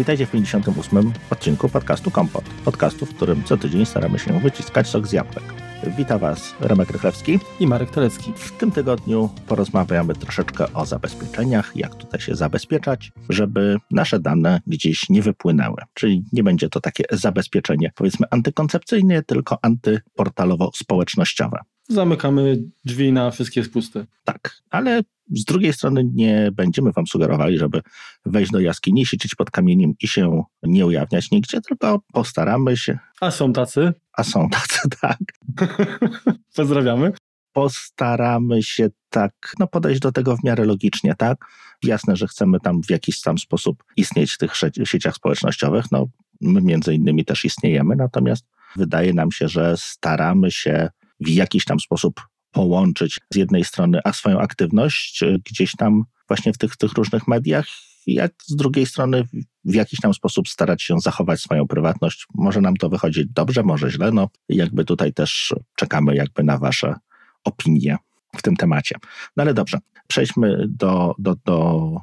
Witajcie w 58. odcinku podcastu Kompot. Podcastu, w którym co tydzień staramy się wyciskać sok z jabłek. Witam Was Remek Rychlewski i Marek Telecki. W tym tygodniu porozmawiamy troszeczkę o zabezpieczeniach, jak tutaj się zabezpieczać, żeby nasze dane gdzieś nie wypłynęły. Czyli nie będzie to takie zabezpieczenie powiedzmy antykoncepcyjne, tylko antyportalowo-społecznościowe. Zamykamy drzwi na wszystkie spusty. Tak, ale z drugiej strony nie będziemy wam sugerowali, żeby wejść do jaskini, siedzieć pod kamieniem i się nie ujawniać nigdzie, tylko postaramy się. A są tacy? A są tacy, tak. Pozdrawiamy. Postaramy się tak, no podejść do tego w miarę logicznie, tak? Jasne, że chcemy tam w jakiś tam sposób istnieć w tych sieciach społecznościowych, no my między innymi też istniejemy, natomiast wydaje nam się, że staramy się w jakiś tam sposób połączyć z jednej strony a swoją aktywność e, gdzieś tam właśnie w tych, tych różnych mediach, jak z drugiej strony w jakiś tam sposób starać się zachować swoją prywatność. Może nam to wychodzić dobrze, może źle, no jakby tutaj też czekamy jakby na wasze opinie w tym temacie. No ale dobrze, przejdźmy do, do, do,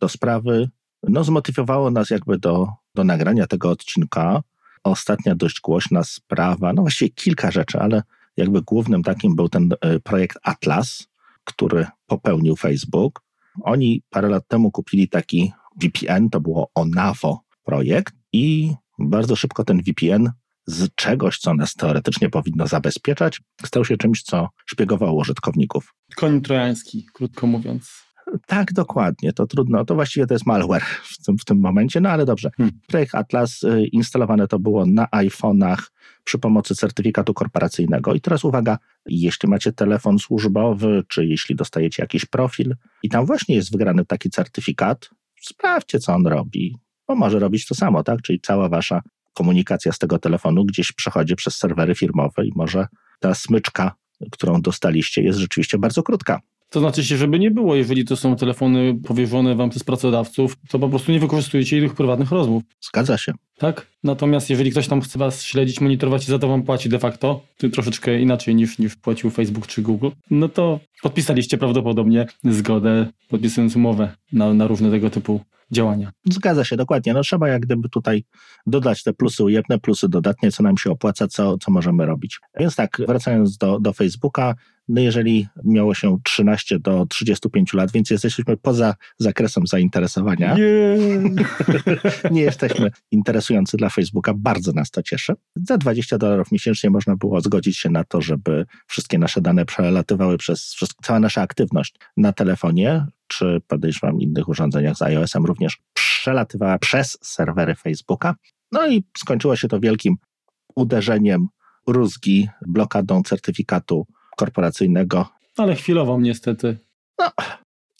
do sprawy. No zmotywowało nas jakby do, do nagrania tego odcinka ostatnia dość głośna sprawa, no właściwie kilka rzeczy, ale jakby głównym takim był ten e, projekt Atlas, który popełnił Facebook. Oni parę lat temu kupili taki VPN, to było Onavo projekt i bardzo szybko ten VPN z czegoś, co nas teoretycznie powinno zabezpieczać, stał się czymś, co szpiegowało użytkowników. Koń trojański, krótko mówiąc. Tak, dokładnie. To trudno. To właściwie to jest malware w tym, w tym momencie, no ale dobrze. Hmm. Projekt Atlas y, instalowane to było na iPhone'ach przy pomocy certyfikatu korporacyjnego. I teraz uwaga, jeśli macie telefon służbowy, czy jeśli dostajecie jakiś profil i tam właśnie jest wygrany taki certyfikat, sprawdźcie, co on robi. Bo może robić to samo, tak? Czyli cała wasza komunikacja z tego telefonu gdzieś przechodzi przez serwery firmowe i może ta smyczka, którą dostaliście, jest rzeczywiście bardzo krótka. To znaczy się, żeby nie było, jeżeli to są telefony powierzone wam przez pracodawców, to po prostu nie wykorzystujecie ich prywatnych rozmów. Zgadza się. Tak? Natomiast jeżeli ktoś tam chce was śledzić, monitorować i za to wam płaci de facto, to troszeczkę inaczej niż, niż płacił Facebook czy Google, no to podpisaliście prawdopodobnie zgodę, podpisując umowę na, na różne tego typu działania. Zgadza się, dokładnie. No trzeba jak gdyby tutaj dodać te plusy ujemne, plusy dodatnie, co nam się opłaca, co, co możemy robić. Więc tak, wracając do, do Facebooka, no jeżeli miało się 13 do 35 lat, więc jesteśmy poza zakresem zainteresowania. Nie, Nie jesteśmy interesujący dla Facebooka, bardzo nas to cieszy. Za 20 dolarów miesięcznie można było zgodzić się na to, żeby wszystkie nasze dane przelatywały przez cała nasza aktywność na telefonie, czy podejrzewam innych urządzeniach z iOS-em również przelatywała przez serwery Facebooka. No i skończyło się to wielkim uderzeniem rózgi, blokadą certyfikatu korporacyjnego. Ale chwilową niestety. No,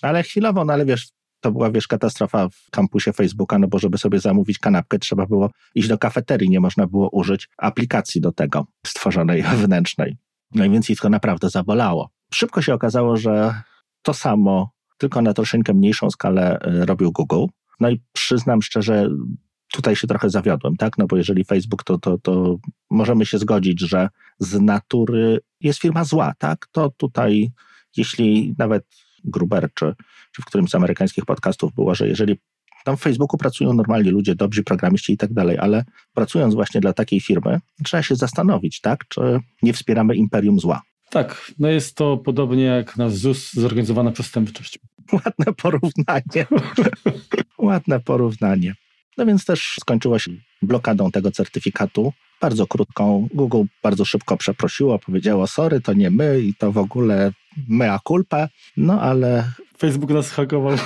ale chwilową, no ale wiesz, to była, wiesz, katastrofa w kampusie Facebooka, no bo żeby sobie zamówić kanapkę, trzeba było iść do kafeterii, nie można było użyć aplikacji do tego stworzonej wewnętrznej. No i więc ich to naprawdę zabolało. Szybko się okazało, że to samo, tylko na troszeczkę mniejszą skalę e, robił Google. No i przyznam szczerze, tutaj się trochę zawiodłem, tak? No bo jeżeli Facebook, to, to, to możemy się zgodzić, że z natury jest firma zła, tak? To tutaj, jeśli nawet Gruber, czy, czy w którymś z amerykańskich podcastów było, że jeżeli tam w Facebooku pracują normalni ludzie, dobrzy programiści i tak dalej, ale pracując właśnie dla takiej firmy, trzeba się zastanowić, tak? Czy nie wspieramy imperium zła. Tak, no jest to podobnie jak nasz ZUS, zorganizowana przestępczość. Ładne porównanie. Ładne porównanie. No więc też skończyło się blokadą tego certyfikatu, bardzo krótką. Google bardzo szybko przeprosiło, powiedziało sorry, to nie my i to w ogóle mea culpa, no ale... Facebook nas hakował.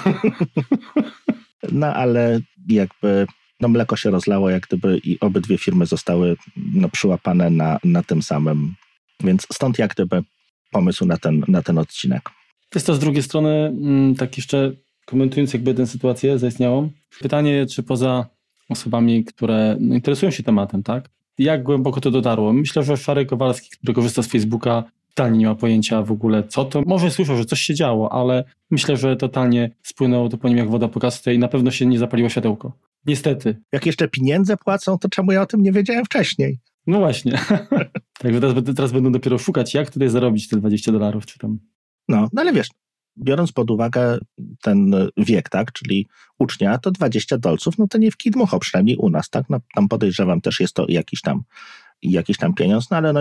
no ale jakby no mleko się rozlało, jak gdyby i obydwie firmy zostały no, przyłapane na, na tym samym. Więc stąd jak gdyby pomysł na ten, na ten odcinek. Jest to z drugiej strony, mm, tak jeszcze komentując jakby tę sytuację zaistniałą, pytanie, czy poza osobami, które no, interesują się tematem, tak? Jak głęboko to dotarło? Myślę, że Szary Kowalski, który korzysta z Facebooka, totalnie nie ma pojęcia w ogóle co to. Może słyszał, że coś się działo, ale myślę, że totalnie spłynęło to po nim jak woda po kasce i na pewno się nie zapaliło światełko. Niestety. Jak jeszcze pieniądze płacą, to czemu ja o tym nie wiedziałem wcześniej? No właśnie. Także teraz, teraz będą dopiero szukać, jak tutaj zarobić te 20 dolarów, czy tam. No, no ale wiesz, biorąc pod uwagę ten wiek, tak, czyli ucznia, to 20 dolców, no to nie w kidmucho, przynajmniej u nas, tak, no, tam podejrzewam też jest to jakiś tam, jakiś tam pieniądz, no ale no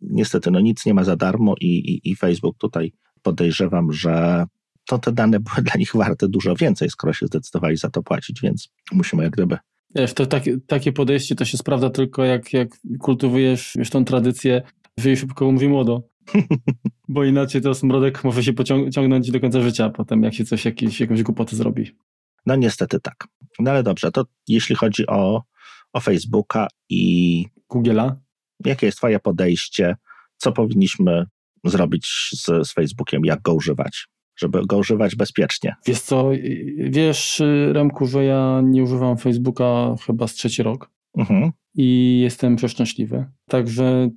niestety, no nic nie ma za darmo i, i, i Facebook tutaj podejrzewam, że to te dane były dla nich warte dużo więcej, skoro się zdecydowali za to płacić, więc musimy jak gdyby Wiesz, to takie, takie podejście to się sprawdza tylko jak, jak kultywujesz już tą tradycję żyj szybko, mówi młodo. Bo inaczej to smrodek może się pociągnąć do końca życia potem, jak się coś, jakieś, jakąś głupotę zrobi. No niestety tak. No ale dobrze, to jeśli chodzi o, o Facebooka i... Google'a? Jakie jest twoje podejście? Co powinniśmy zrobić z, z Facebookiem? Jak go używać? żeby go używać bezpiecznie. Wiesz co, wiesz Remku, że ja nie używam Facebooka chyba z trzeci rok mhm. i jestem przeszczęśliwy. Także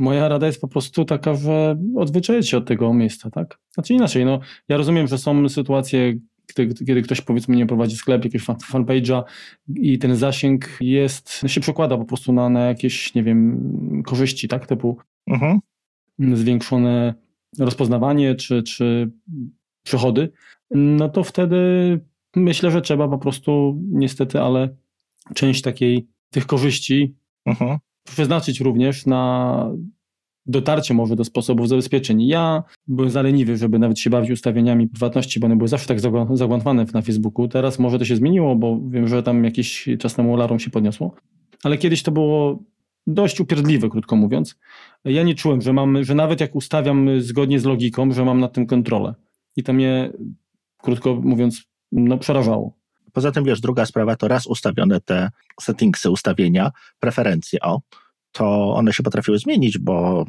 moja rada jest po prostu taka, że odzwyczaić się od tego miejsca, tak? Znaczy inaczej, no ja rozumiem, że są sytuacje, kiedy, kiedy ktoś powiedzmy nie prowadzi sklep, jakiegoś fanpage'a i ten zasięg jest, się przekłada po prostu na, na jakieś, nie wiem, korzyści, tak? Typu mhm. zwiększone rozpoznawanie czy, czy przychody, no to wtedy myślę, że trzeba po prostu niestety, ale część takiej tych korzyści mhm. Przeznaczyć również na dotarcie może do sposobów zabezpieczeń. Ja byłem zaleniwy, żeby nawet się bawić ustawieniami prywatności, bo one były zawsze tak zagłantowane na Facebooku. Teraz może to się zmieniło, bo wiem, że tam jakiś czas temu alarm się podniosło. Ale kiedyś to było dość upierdliwe, krótko mówiąc. Ja nie czułem, że mam, że nawet jak ustawiam zgodnie z logiką, że mam nad tym kontrolę. I to mnie, krótko mówiąc, no, przerażało. Poza tym, wiesz, druga sprawa to raz ustawione te settingsy, ustawienia, preferencje, o, to one się potrafiły zmienić, bo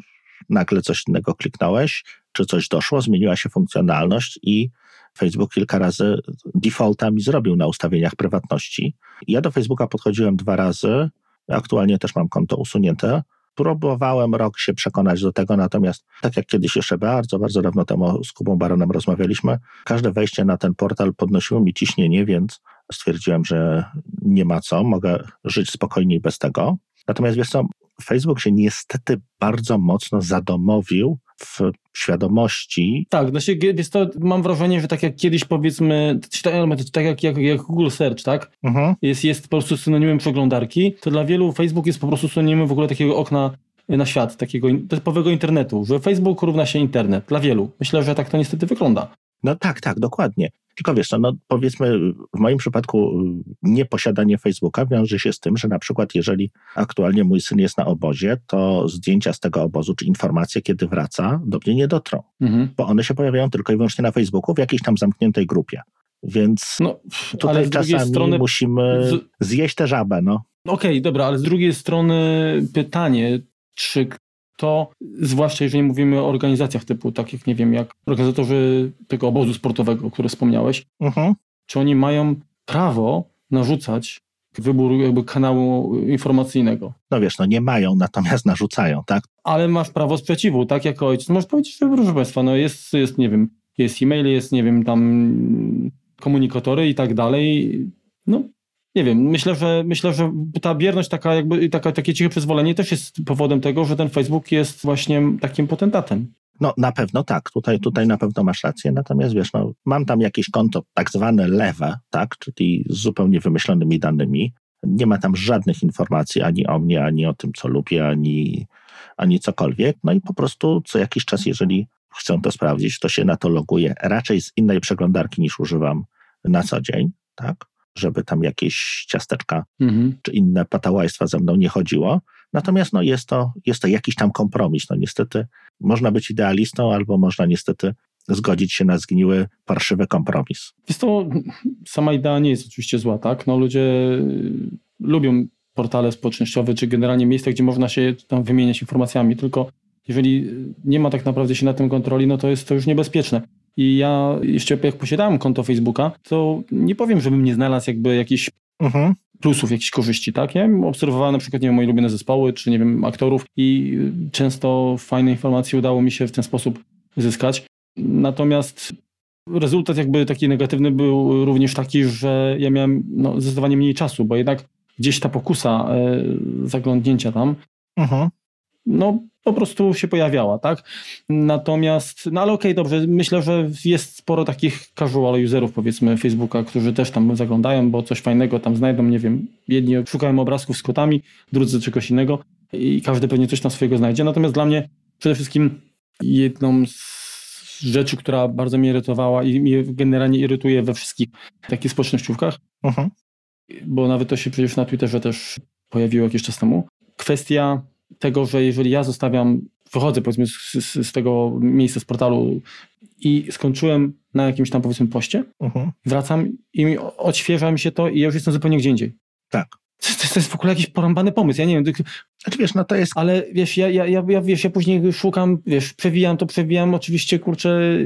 nagle coś innego kliknąłeś, czy coś doszło, zmieniła się funkcjonalność i Facebook kilka razy defaultami zrobił na ustawieniach prywatności. Ja do Facebooka podchodziłem dwa razy, Aktualnie też mam konto usunięte. Próbowałem rok się przekonać do tego, natomiast tak jak kiedyś jeszcze bardzo, bardzo dawno temu z Kubą Baronem rozmawialiśmy, każde wejście na ten portal podnosiło mi ciśnienie, więc stwierdziłem, że nie ma co, mogę żyć spokojniej bez tego. Natomiast wiesz co, Facebook się niestety bardzo mocno zadomowił w świadomości. Tak, no się, jest to, mam wrażenie, że tak jak kiedyś powiedzmy, tak jak, jak, jak Google Search, tak? Mhm. Jest, jest po prostu synonimem przeglądarki, to dla wielu Facebook jest po prostu synonimem w ogóle takiego okna na świat, takiego typowego internetu, że Facebook równa się internet dla wielu. Myślę, że tak to niestety wygląda. No tak, tak, dokładnie. Tylko wiesz, no, no powiedzmy, w moim przypadku y, nieposiadanie Facebooka wiąże się z tym, że na przykład jeżeli aktualnie mój syn jest na obozie, to zdjęcia z tego obozu czy informacje, kiedy wraca, do mnie nie dotrą, mhm. bo one się pojawiają tylko i wyłącznie na Facebooku w jakiejś tam zamkniętej grupie. Więc no, tutaj czasami strony... musimy zjeść tę żabę. No. Okej, okay, dobra, ale z drugiej strony pytanie, czy to zwłaszcza jeżeli mówimy o organizacjach typu, tak jak nie wiem, jak organizatorzy tego obozu sportowego, o którym wspomniałeś, uh-huh. czy oni mają prawo narzucać wybór jakby kanału informacyjnego. No wiesz, no nie mają, natomiast narzucają, tak? Ale masz prawo sprzeciwu, tak? Jako ojciec możesz powiedzieć, że proszę Państwa, no jest, jest, nie wiem, jest e-mail, jest, nie wiem, tam komunikatory i tak dalej. No nie wiem, myślę, że myślę, że ta bierność, taka jakby taka, takie ciche przyzwolenie też jest powodem tego, że ten Facebook jest właśnie takim potentatem. No na pewno tak, tutaj, tutaj na pewno masz rację, natomiast wiesz, no, mam tam jakieś konto tak zwane lewe, tak, czyli z zupełnie wymyślonymi danymi. Nie ma tam żadnych informacji ani o mnie, ani o tym, co lubię, ani, ani cokolwiek. No i po prostu co jakiś czas, jeżeli chcę to sprawdzić, to się na to loguję raczej z innej przeglądarki niż używam na co dzień, tak żeby tam jakieś ciasteczka mhm. czy inne patałajstwa ze mną nie chodziło. Natomiast no, jest, to, jest to jakiś tam kompromis. No niestety można być idealistą, albo można niestety zgodzić się na zgniły, parszywy kompromis. Jest to, sama idea nie jest oczywiście zła, tak? No ludzie y, lubią portale społecznościowe, czy generalnie miejsca, gdzie można się tam wymieniać informacjami, tylko jeżeli nie ma tak naprawdę się na tym kontroli, no to jest to już niebezpieczne. I ja jeszcze jak posiadałem konto Facebooka, to nie powiem, żebym nie znalazł jakby jakichś mhm. plusów, jakichś korzyści, tak? Ja obserwowałem na przykład, nie wiem, moje ulubione zespoły, czy nie wiem, aktorów i często fajne informacje udało mi się w ten sposób zyskać. Natomiast rezultat jakby taki negatywny był również taki, że ja miałem no, zdecydowanie mniej czasu, bo jednak gdzieś ta pokusa e, zaglądnięcia tam, mhm. no po prostu się pojawiała, tak? Natomiast, no ale okej, okay, dobrze, myślę, że jest sporo takich casual userów, powiedzmy, Facebooka, którzy też tam zaglądają, bo coś fajnego tam znajdą, nie wiem, jedni szukają obrazków z kotami, drudzy czegoś innego i każdy pewnie coś tam swojego znajdzie. Natomiast dla mnie przede wszystkim jedną z rzeczy, która bardzo mnie irytowała i mnie generalnie irytuje we wszystkich takich społecznościówkach, uh mhm. -huh. bo nawet to się przecież na Twitterze też pojawiło jakiś czas temu. Kwestia tego, że jeżeli ja zostawiam, wychodzę powiedzmy z, z, z tego miejsca, z portalu i skończyłem na jakimś tam powiedzmy poście, uh mhm. -huh. wracam i odświeża mi się to i ja już jestem zupełnie gdzie indziej. Tak. To, to jest w ogóle jakiś porąbany pomysł, ja nie wiem. Znaczy wiesz, no to jest... Ale wiesz, ja, ja, ja, ja, wiesz, ja później szukam, wiesz, przewijam to, przewijam, oczywiście, kurczę,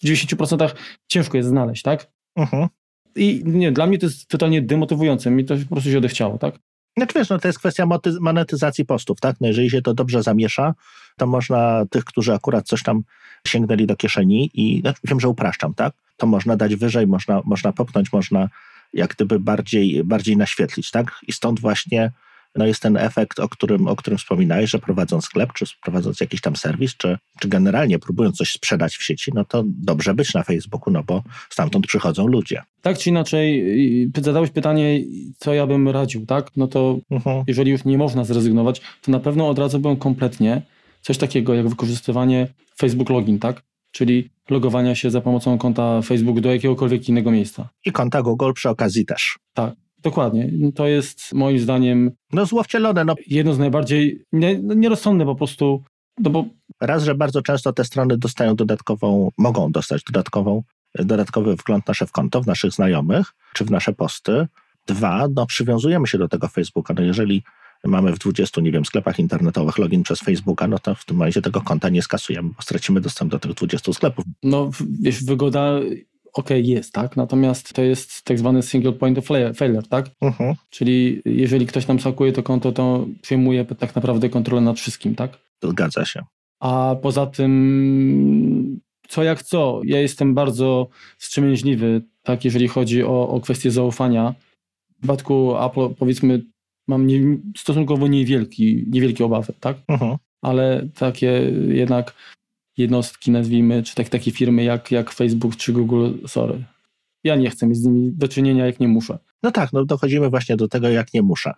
w 90% ciężko jest znaleźć, tak? Uh mhm. -huh. I nie, dla mnie to jest totalnie demotywujące, mi to po prostu się odechciało, tak? Znaczy wiesz, no to jest kwestia monetyzacji postów, tak? No jeżeli się to dobrze zamiesza, to można tych, którzy akurat coś tam sięgnęli do kieszeni i znaczy wiem, że upraszczam, tak? To można dać wyżej, można, można popchnąć, można jak gdyby bardziej, bardziej naświetlić, tak? I stąd właśnie no jest ten efekt, o którym, o którym wspominałeś, że prowadząc sklep, czy prowadząc jakiś tam serwis, czy, czy generalnie próbując coś sprzedać w sieci, no to dobrze być na Facebooku, no bo stamtąd przychodzą ludzie. Tak czy inaczej, zadałeś pytanie, co ja bym radził, tak? No to uh mhm. -huh. jeżeli już nie można zrezygnować, to na pewno odradzałbym kompletnie coś takiego jak wykorzystywanie Facebook Login, tak? Czyli logowania się za pomocą konta Facebook do jakiegokolwiek innego miejsca. I konta Google przy okazji też. Tak. Dokładnie. To jest moim zdaniem. No złowcielone. No. Jedno z najbardziej nie, no, nierozsądne po prostu. No bo... Raz, że bardzo często te strony dostają dodatkową, mogą dostać dodatkową, dodatkowy wgląd nasze w konto, w naszych znajomych, czy w nasze posty. Dwa, no przywiązujemy się do tego Facebooka. No jeżeli mamy w 20, nie wiem, sklepach internetowych login przez Facebooka, no to w tym momencie tego konta nie skasujemy, bo stracimy dostęp do tych 20 sklepów. No wiesz, wygoda ok, jest, tak? Natomiast to jest tak zwany single point of failure, tak? Uh mhm. -huh. Czyli jeżeli ktoś nam sakuje to konto, to przejmuje tak naprawdę kontrolę nad wszystkim, tak? Zgadza się. A poza tym, co jak co, ja jestem bardzo wstrzemięźliwy, tak, jeżeli chodzi o, o kwestię zaufania. W przypadku Apple, powiedzmy, mam nie, stosunkowo niewielki, niewielkie obawy, tak? Uh mhm. -huh. Ale takie jednak jednostki, nazwijmy, czy tak, takie firmy jak, jak Facebook czy Google, sorry. Ja nie chcę mieć z nimi do czynienia, jak nie muszę. No tak, no dochodzimy właśnie do tego, jak nie muszę.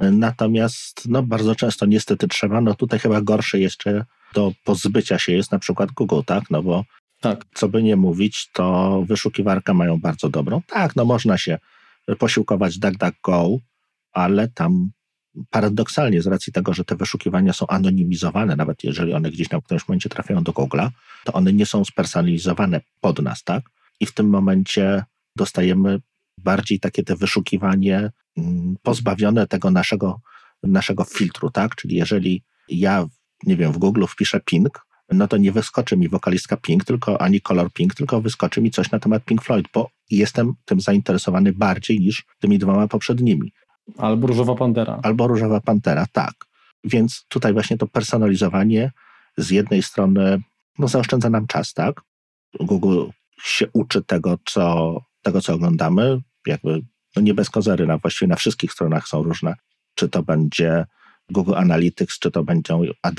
Natomiast no, bardzo często niestety trzeba, no tutaj chyba gorsze jeszcze do pozbycia się jest na przykład Google, tak? No bo tak. co by nie mówić, to wyszukiwarkę mają bardzo dobrą. Tak, no można się posiłkować DuckDuckGo, ale tam paradoksalnie, z racji tego, że te wyszukiwania są anonimizowane, nawet jeżeli one gdzieś w którymś momencie trafiają do Google'a, to one nie są spersonalizowane pod nas, tak? I w tym momencie dostajemy bardziej takie te wyszukiwanie mm, pozbawione tego naszego, naszego filtru, tak? Czyli jeżeli ja, nie wiem, w Google wpiszę Pink, no to nie wyskoczy mi wokalistka Pink, tylko ani kolor Pink, tylko wyskoczy mi coś na temat Pink Floyd, bo jestem tym zainteresowany bardziej niż tymi dwoma poprzednimi. Albo Różowa Pantera. Albo Różowa Pantera, tak. Więc tutaj właśnie to personalizowanie z jednej strony no, zaoszczędza nam czas, tak? Google się uczy tego, co, tego, co oglądamy, jakby no nie bez kozery, na, właściwie na wszystkich stronach są różne, czy to będzie Google Analytics, czy to będzie Ad,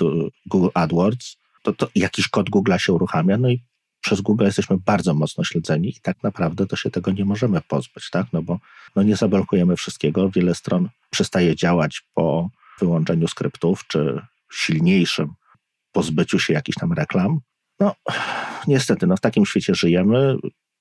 Google AdWords, to, to jakiś kod Google się uruchamia, no i przez Google jesteśmy bardzo mocno śledzeni i tak naprawdę to się tego nie możemy pozbyć, tak? No bo no nie zablokujemy wszystkiego. Wiele stron przestaje działać po wyłączeniu skryptów, czy silniejszym pozbyciu się jakichś tam reklam. No, niestety, no w takim świecie żyjemy.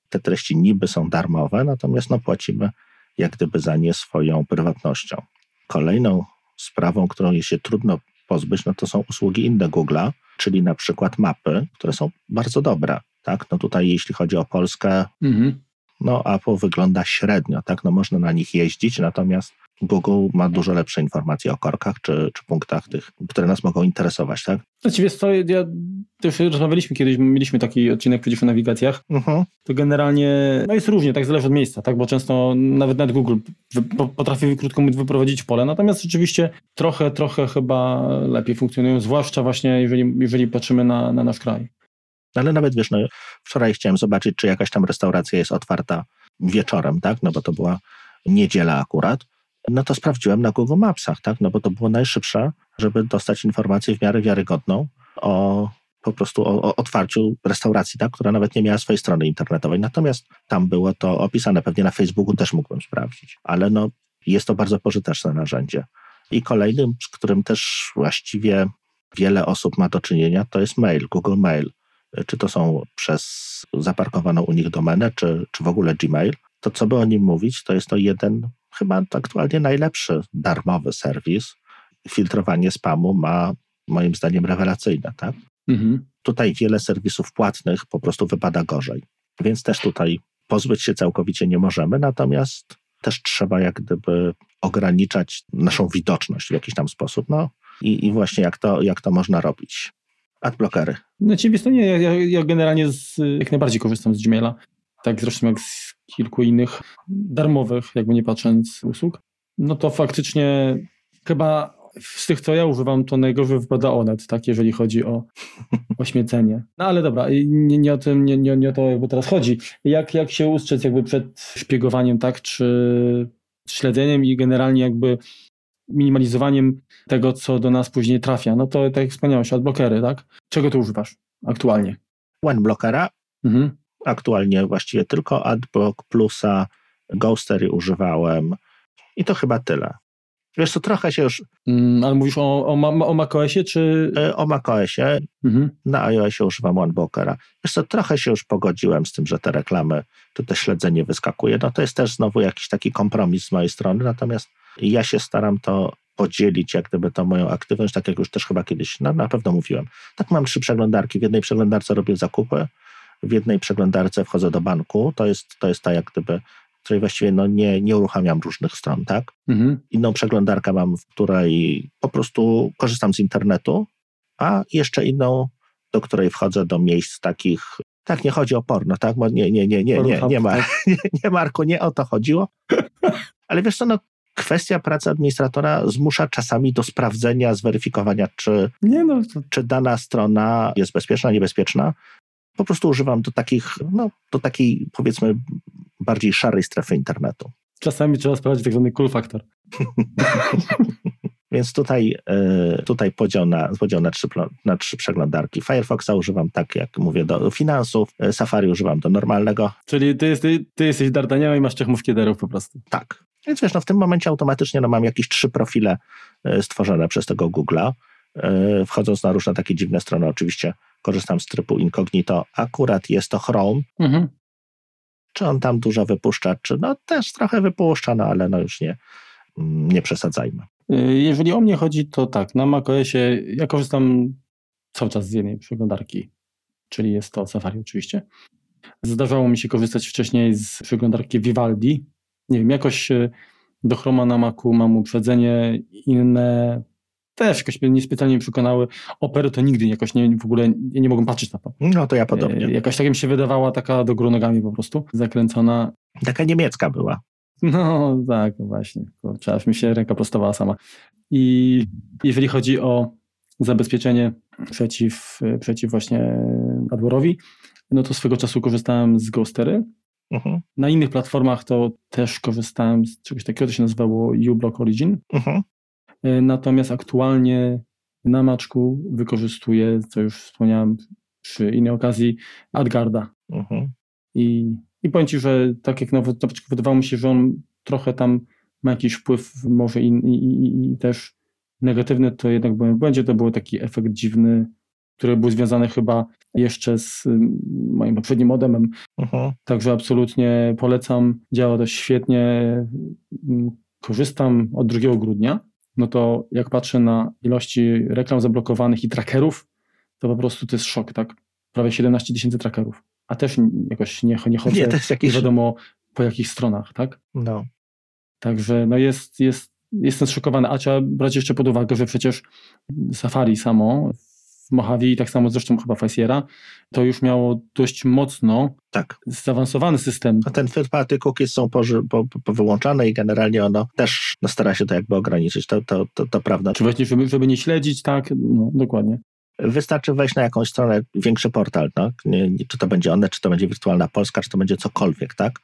Te treści niby są darmowe, natomiast no płacimy jak gdyby za nie swoją prywatnością. Kolejną sprawą, którą się trudno pozbyć, no to są usługi inne Google'a, czyli na przykład mapy, które są bardzo dobre. Tak? No tutaj jeśli chodzi o Polskę, mhm. no Apple wygląda średnio, tak? No można na nich jeździć, natomiast Google ma dużo lepsze informacje o korkach czy, czy punktach tych, które nas mogą interesować, tak? Znaczy wiesz co, ja też rozmawialiśmy kiedyś, mieliśmy taki odcinek przecież o nawigacjach, uh-huh. to generalnie, no jest różnie, tak zależy od miejsca, tak, bo często nawet nawet Google potrafi krótko mówiąc wyprowadzić pole, natomiast rzeczywiście trochę, trochę chyba lepiej funkcjonują, zwłaszcza właśnie jeżeli, jeżeli patrzymy na, na nasz kraj. Ale nawet wiesz, no, wczoraj chciałem zobaczyć, czy jakaś tam restauracja jest otwarta wieczorem, tak, no bo to była niedziela akurat, no to sprawdziłem na Google Mapsach, tak, no bo to było najszybsze żeby dostać informację w miarę wiarygodną o po prostu o, o, otwarciu restauracji, tak, która nawet nie miała swojej strony internetowej. Natomiast tam było to opisane, pewnie na Facebooku też mógłbym sprawdzić, ale no, jest to bardzo pożyteczne narzędzie. I kolejnym, z którym też właściwie wiele osób ma do czynienia, to jest mail, Google Mail. Czy to są przez zaparkowaną u nich domenę, czy, czy w ogóle Gmail. To co by o nim mówić, to jest to jeden, chyba aktualnie najlepszy darmowy serwis. Filtrowanie spamu ma moim zdaniem rewelacyjne, tak? Mhm. Tutaj wiele serwisów płatnych po prostu wypada gorzej. Więc też tutaj pozbyć się całkowicie nie możemy, natomiast też trzeba jak gdyby ograniczać naszą widoczność w jakiś tam sposób. No i, i właśnie jak to, jak to można robić. Adblockery. No ciebie to nie, ja, ja generalnie z, jak najbardziej korzystam z Gmaila. Tak zresztą jak z kilku innych darmowych, jakby nie patrząc, usług. No to faktycznie chyba z tych, co ja używam, to najgorzej wypada Onet, tak, jeżeli chodzi o ośmiecenie. No ale dobra, nie, nie o tym, nie, nie, nie o to jakby teraz chodzi. Jak, jak się ustrzec jakby przed szpiegowaniem, tak, czy śledzeniem i generalnie jakby minimalizowaniem tego, co do nas później trafia. No to tak jak wspomniałeś, adblockery, tak? Czego tu używasz aktualnie? OneBlockera. Mhm. Aktualnie właściwie tylko AdBlock Plusa, Ghostery używałem i to chyba tyle. Wiesz co, trochę się już... Mm, ale mówisz o, o, o macOSie, czy... E, o macOSie. Mhm. Na iOSie używam OneBlockera. Wiesz co, trochę się już pogodziłem z tym, że te reklamy, to te śledzenie wyskakuje. No to jest też znowu jakiś taki kompromis z mojej strony, natomiast ja się staram to podzielić, jak gdyby to moją aktywność, tak jak już też chyba kiedyś na, na pewno mówiłem. Tak mam trzy przeglądarki. W jednej przeglądarce robię zakupy, w jednej przeglądarce wchodzę do banku. To jest, to jest ta jak gdyby której właściwie no nie, nie uruchamiam różnych stron, tak? Mhm. Inną przeglądarkę mam, w której po prostu korzystam z internetu, a jeszcze inną, do której wchodzę do miejsc takich, tak, nie chodzi o porno, tak? Bo nie, nie, nie, nie, nie, nie, tak. nie, nie Marku, nie o to chodziło. Ale wiesz co, no kwestia pracy administratora zmusza czasami do sprawdzenia, zweryfikowania, czy, nie no, to... czy dana strona jest bezpieczna, niebezpieczna. Po prostu używam do takich, no, do takiej powiedzmy bardziej szarej strefy internetu. Czasami trzeba sprawdzić tak zwany cool factor. Więc tutaj, e, tutaj podział, na, podział na, trzy, na trzy przeglądarki. Firefoxa używam tak, jak mówię, do finansów, e, Safari używam do normalnego. Czyli ty, jesteś, ty jesteś D'Artagnaniem i masz trzech muszkieterów po prostu. Tak. Więc wiesz, no w tym momencie automatycznie no, mam jakieś trzy profile e, stworzone przez tego Google'a. Wchodząc na różne takie dziwne strony, oczywiście korzystam z trybu incognito. Akurat jest to Chrome, mhm. Czy on tam dużo wypuszcza, czy no też trochę wypuszcza, no ale no już nie, nie przesadzajmy. Jeżeli o mnie chodzi, to tak, na macOSie ja korzystam cały czas z jednej przeglądarki, czyli jest to Safari oczywiście. Zdarzało mi się korzystać wcześniej z przeglądarki Vivaldi. Nie wiem, jakoś e, do Chroma na Macu mam uprzedzenie, inne też jakoś mnie niespecjalnie przekonały. Opery to nigdy jakoś nie, w ogóle nie, nie mogłem patrzeć na to. No to ja podobnie. E, jakoś tak mi się wydawała taka do góry nogami po prostu, zakręcona. Taka niemiecka była. No tak, właśnie. Kurczę, aż mi się ręka prostowała sama. I jeżeli chodzi o zabezpieczenie przeciw, przeciw właśnie adware'owi, no to swego czasu korzystałem z Ghostery. Uh-huh. Na innych platformach to też korzystałem z czegoś takiego, to się nazywało uBlock Origin. Uh-huh. E, natomiast aktualnie na maczku wykorzystuję, co już wspomniałem przy innej okazji, Adgarda. Mhm. I, I powiem Ci, że tak jak nawet na początku wydawało mi się, że on trochę tam ma jakiś wpływ może i, i, i, też negatywny, to jednak byłem w błędzie. To był taki efekt dziwny, który był związany chyba jeszcze z moim poprzednim modemem. Mhm. Także absolutnie polecam. Działa to świetnie. Korzystam od 2 grudnia no to jak patrzę na ilości reklam zablokowanych i trackerów, to po prostu to jest szok, tak? Prawie 17 tysięcy trackerów. A też jakoś nie, nie chodzę, nie, jakieś... nie wiadomo po jakich stronach, tak? No. Także no jest, jest, jestem zszokowany, a trzeba brać jeszcze pod uwagę, że przecież Safari samo w Mojave i tak samo zresztą chyba Faciera, to już miało dość mocno tak. zaawansowany system. A ten third party cookies są po, po, po wyłączane i generalnie ono też no, stara się to jakby ograniczyć, to, to, to, to prawda. Czy właśnie, żeby, żeby nie śledzić, tak, no dokładnie. Wystarczy wejść na jakąś stronę, większy portal, tak? Nie, czy to będzie one, czy to będzie Wirtualna Polska, czy to będzie cokolwiek, tak?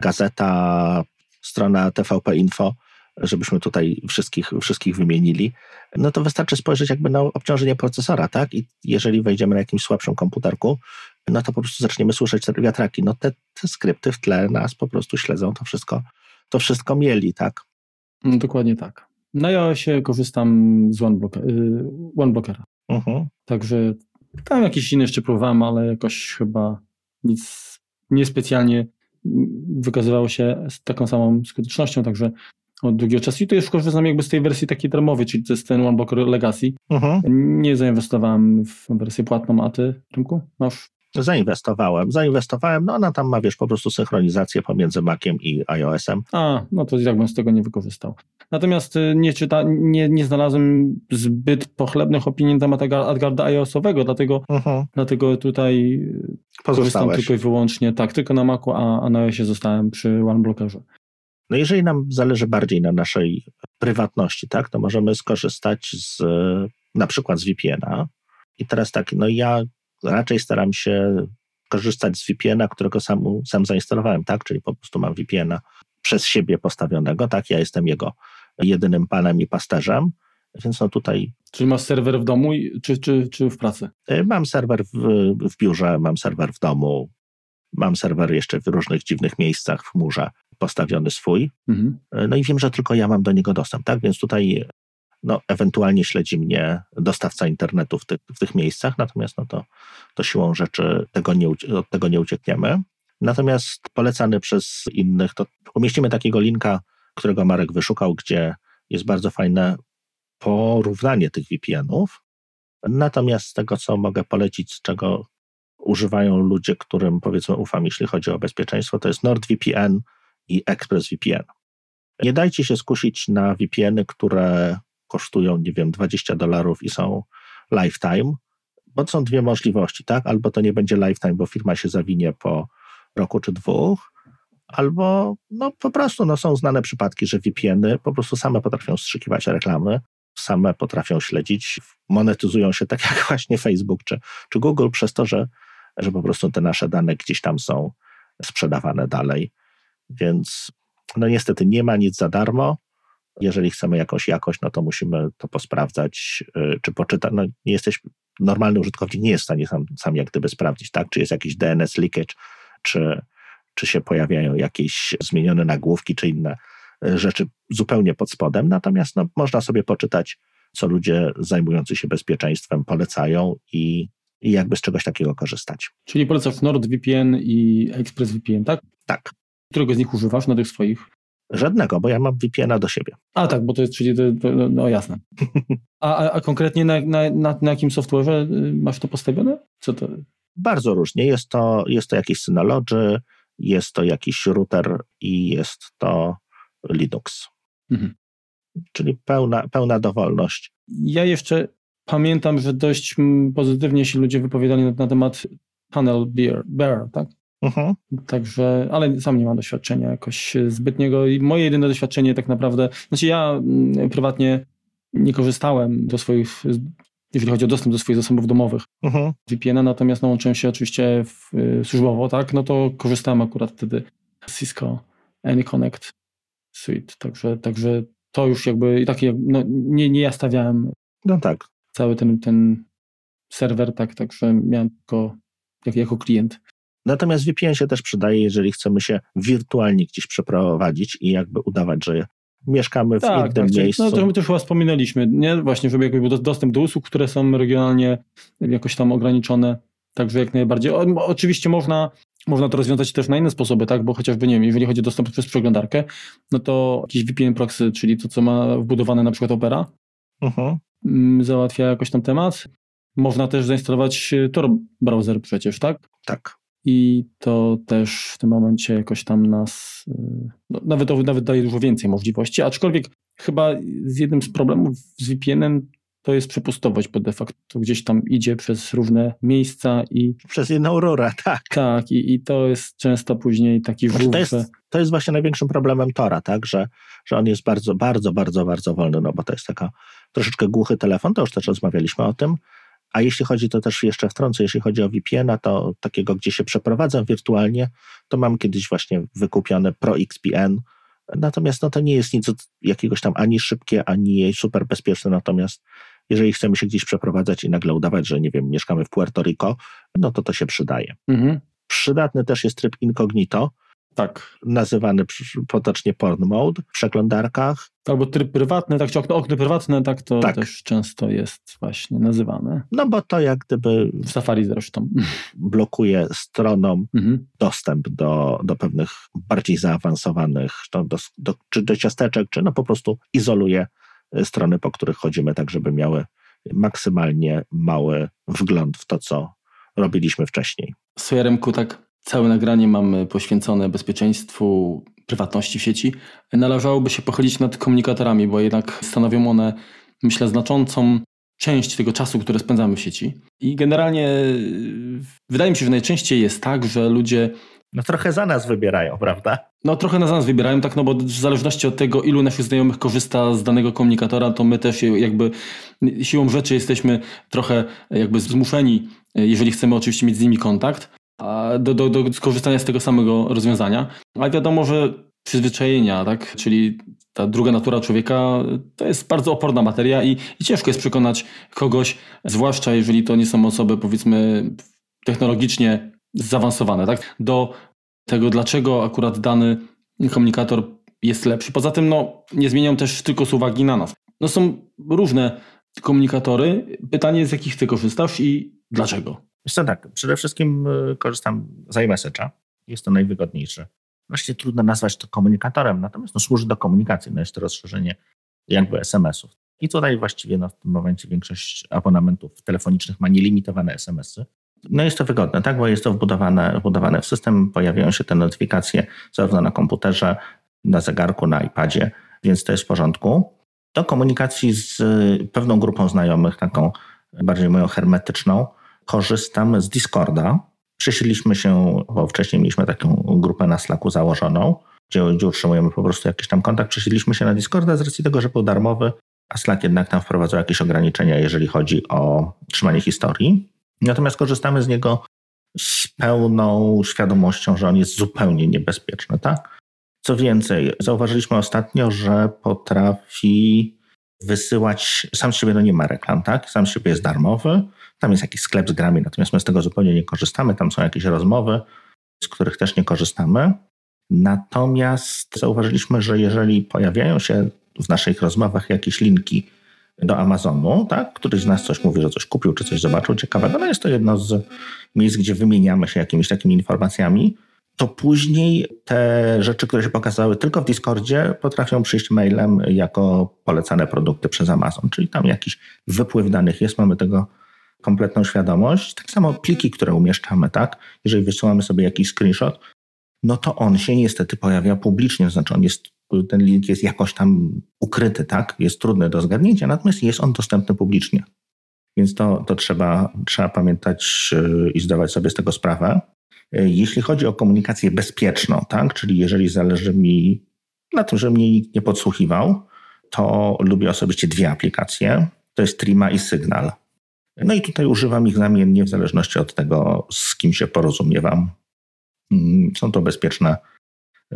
Gazeta, strona TVP Info, żebyśmy tutaj wszystkich, wszystkich wymienili, no to wystarczy spojrzeć jakby na obciążenie procesora, tak? I jeżeli wejdziemy na jakimś słabszym komputerku, no to po prostu zaczniemy słyszeć te wiatraki. No te, te skrypty w tle nas po prostu śledzą to wszystko, to wszystko mieli, tak? No, dokładnie tak. Na iOSie korzystam z OneBlockera. OneBlockera. Mhm. Także tam jakieś inne jeszcze próbowałem, ale jakoś chyba nic niespecjalnie wykazywało się z taką samą skutecznością, także od długiego czasu. I to już korzystam jakby z tej wersji takiej darmowej, czyli to jest ten OneBlocker Legacy. Mhm. Nie zainwestowałem w wersję płatną, a ty, Rymku, masz? Zainwestowałem, zainwestowałem, no ona tam ma, wiesz, po prostu synchronizację pomiędzy Maciem i iOS-em. A, no to jak bym z tego nie wykorzystał. Natomiast y, nie, czyta, nie, nie znalazłem zbyt pochlebnych opinii na temat AdGuarda iOS-owego, dlatego, Mhm. dlatego tutaj y, korzystam tylko i wyłącznie, tak, tylko na Macu, a, a na iOSie zostałem przy OneBlockerze. No jeżeli nam zależy bardziej na naszej prywatności, tak, to możemy skorzystać z na przykład z VPN-a. I teraz tak, no ja raczej staram się korzystać z VPN-a, którego sam, sam zainstalowałem, tak, czyli po prostu mam VPN-a przez siebie postawionego, tak, ja jestem jego jedynym panem i pasterzem, więc no tutaj Czyli masz serwer w domu czy, czy, czy w pracy? y, mam serwer w, w biurze, mam serwer w domu, mam serwer jeszcze w różnych dziwnych miejscach w chmurze postawiony swój, Mhm. No i wiem, że tylko ja mam do niego dostęp, tak? Więc tutaj no, ewentualnie śledzi mnie dostawca internetu w, tych w tych miejscach, natomiast no to, to siłą rzeczy tego nie, od tego nie uciekniemy. Natomiast polecany przez innych, to umieścimy takiego linka, którego Marek wyszukał, gdzie jest bardzo fajne porównanie tych VPN-ów. Natomiast z tego, co mogę polecić, z czego używają ludzie, którym powiedzmy ufam, jeśli chodzi o bezpieczeństwo, to jest NordVPN i ExpressVPN. Nie dajcie się skusić na VPN-y, które kosztują, nie wiem, 20 dolarów i są lifetime, bo są dwie możliwości, tak? Albo to nie będzie lifetime, bo firma się zawinie po roku czy dwóch, albo no po prostu no, są znane przypadki, że VPN-y po prostu same potrafią strzykiwać reklamy, same potrafią śledzić, monetyzują się tak jak właśnie Facebook czy, czy Google przez to, że, że po prostu te nasze dane gdzieś tam są sprzedawane dalej. Więc no niestety nie ma nic za darmo. Jeżeli chcemy jakąś jakość, no to musimy to posprawdzać, y, czy poczytać. No nie jesteś, normalny użytkownik nie jest w stanie sam, sam jak gdyby sprawdzić, tak? Czy jest jakiś DNS leakage, czy, czy się pojawiają jakieś zmienione nagłówki, czy inne y, rzeczy zupełnie pod spodem. Natomiast no, można sobie poczytać, co ludzie zajmujący się bezpieczeństwem polecają i, i jakby z czegoś takiego korzystać. Czyli polecasz NordVPN i ExpressVPN, tak? Tak. Którego z nich używasz na tych swoich? Żadnego, bo ja mam VPN-a do siebie. A tak, bo to jest, czyli to, to no, no jasne. A, a, konkretnie na, na, na, na jakim software'ze y, masz to postawione? Co to? Bardzo różnie. Jest to, jest to jakiś Synology, jest to jakiś router i jest to Linux. Mhm. Czyli pełna, pełna dowolność. Ja jeszcze pamiętam, że dość pozytywnie się ludzie wypowiadali na, na temat Panel Bear, Bear tak? Mhm. Także, ale sam nie mam doświadczenia jakoś zbytniego i moje jedyne doświadczenie tak naprawdę, znaczy ja mm, prywatnie nie korzystałem do swoich, jeżeli chodzi o dostęp do swoich zasobów domowych Mhm. VPN-a, natomiast no, łączyłem się oczywiście w, y, służbowo, tak, no to korzystałem akurat wtedy z Cisco AnyConnect Suite, także, także to już jakby, takie, no nie, nie ja stawiałem No tak. cały ten, ten serwer, tak, także miałem tylko jak, jako klient. Natomiast VPN się też przydaje, jeżeli chcemy się wirtualnie gdzieś przeprowadzić i jakby udawać, że mieszkamy w Tak, innym tak, czyli- miejscu. no to my też chyba wspominaliśmy, nie? Właśnie, żeby jakby był dos- dostęp do usług, które są regionalnie jakoś tam ograniczone, także jak najbardziej. O, oczywiście można, można to rozwiązać też na inne sposoby, tak? Bo chociażby, nie wiem, jeżeli chodzi o dostęp przez przeglądarkę, no to jakiś VPN proxy, czyli to, co ma wbudowane na przykład Opera, Mhm. mm, załatwia jakoś tam temat. Można też zainstalować e, Tor browser przecież, tak? Tak. I to też w tym momencie jakoś tam nas, y, no, nawet, nawet daje dużo więcej możliwości, aczkolwiek chyba z jednym z problemów z VPN-em to jest przepustowość, bo de facto gdzieś tam idzie przez różne miejsca i Przez jedną rurę, tak. tak, i, i to jest często później taki Znaczy, żółw, to, jest, to jest właśnie największym problemem Tora, tak, że, że on jest bardzo, bardzo, bardzo, bardzo wolny, no bo to jest taka troszeczkę głuchy telefon, to już też rozmawialiśmy o tym. A jeśli chodzi, to też jeszcze wtrącę, jeśli chodzi o VPN-a, to takiego, gdzie się przeprowadzam wirtualnie, to mam kiedyś właśnie wykupione Pro XPN, Natomiast no, to nie jest nic jakiegoś tam ani szybkie, ani super bezpieczne. Natomiast jeżeli chcemy się gdzieś przeprowadzać i nagle udawać, że nie wiem, mieszkamy w Puerto Rico, no to to się przydaje. Mhm. Przydatny też jest tryb incognito, tak. nazywany potocznie porn mode w przeglądarkach. Albo tryb prywatny, tak, czy okno, okno prywatne, tak to tak. też często jest właśnie nazywane. No bo to jak gdyby... W Safari zresztą. Blokuje stronom mhm. dostęp do, do pewnych bardziej zaawansowanych, do, do, czy do ciasteczek, czy no po prostu izoluje strony, po których chodzimy, tak żeby miały maksymalnie mały wgląd w to, co robiliśmy wcześniej. Sojaremku tak Całe nagranie mamy poświęcone bezpieczeństwu prywatności w sieci. Należałoby się pochylić nad komunikatorami, bo jednak stanowią one, myślę, znaczącą część tego czasu, który spędzamy w sieci. I generalnie wydaje mi się, że najczęściej jest tak, że ludzie. No trochę za nas wybierają, prawda? No trochę na nas wybierają, tak, no bo w zależności od tego, ilu naszych znajomych korzysta z danego komunikatora, to my też jakby siłą rzeczy jesteśmy trochę jakby zmuszeni, jeżeli chcemy oczywiście mieć z nimi kontakt, do, do, do skorzystania z tego samego rozwiązania. Ale wiadomo, że przyzwyczajenia, tak? czyli ta druga natura człowieka, to jest bardzo oporna materia i, i ciężko jest przekonać kogoś, zwłaszcza jeżeli to nie są osoby powiedzmy technologicznie zaawansowane, tak? do tego, dlaczego akurat dany komunikator jest lepszy. Poza tym no, nie zmienią też tylko z uwagi na nas. No, są różne komunikatory. Pytanie, z jakich ty korzystasz i dlaczego? Co, tak, przede wszystkim y, korzystam z iMessage'a. Jest to najwygodniejsze. Właściwie trudno nazwać to komunikatorem, natomiast no, służy do komunikacji. No jest to rozszerzenie jakby SMS-ów. I tutaj właściwie no, w tym momencie większość abonamentów telefonicznych ma nielimitowane SMS-y. No jest to wygodne, tak, bo jest to wbudowane, wbudowane w system, pojawiają się te notyfikacje zarówno na komputerze, na zegarku, na iPadzie, więc to jest w porządku. Do komunikacji z y, pewną grupą znajomych, taką bardziej moją hermetyczną, korzystam z Discorda. Przysiedliśmy się, bo wcześniej mieliśmy taką grupę na Slacku założoną, gdzie, gdzie utrzymujemy po prostu jakiś tam kontakt. Przysiedliśmy się na Discorda z racji tego, że był darmowy, a Slack jednak tam wprowadzał jakieś ograniczenia, jeżeli chodzi o trzymanie historii. Natomiast korzystamy z niego z pełną świadomością, że on jest zupełnie niebezpieczny, tak? Co więcej, zauważyliśmy ostatnio, że potrafi wysyłać, sam z siebie no nie ma reklam, tak? Sam z siebie jest darmowy, tam jest jakiś sklep z grami, natomiast my z tego zupełnie nie korzystamy. Tam są jakieś rozmowy, z których też nie korzystamy. Natomiast zauważyliśmy, że jeżeli pojawiają się w naszych rozmowach jakieś linki do Amazonu, tak? któryś z nas coś mówi, że coś kupił, czy coś zobaczył ciekawego, no jest to jedno z miejsc, gdzie wymieniamy się jakimiś takimi informacjami, to później te rzeczy, które się pokazały tylko w Discordzie, potrafią przyjść mailem jako polecane produkty przez Amazon, czyli tam jakiś wypływ danych jest, mamy tego kompletną świadomość. Tak samo pliki, które umieszczamy, tak? Jeżeli wysyłamy sobie jakiś screenshot, no to on się niestety pojawia publicznie, znaczy on jest, ten link jest jakoś tam ukryty, tak? Jest trudny do zgadnięcia, natomiast jest on dostępny publicznie. Więc to, to trzeba, trzeba pamiętać yy, i zdawać sobie z tego sprawę. Yy, jeśli chodzi o komunikację bezpieczną, tak? Czyli jeżeli zależy mi na tym, że mnie nikt nie podsłuchiwał, to lubię osobiście dwie aplikacje. To jest Trima i Signal. No i tutaj używam ich zamiennie w zależności od tego, z kim się porozumiewam. Mm, są to bezpieczne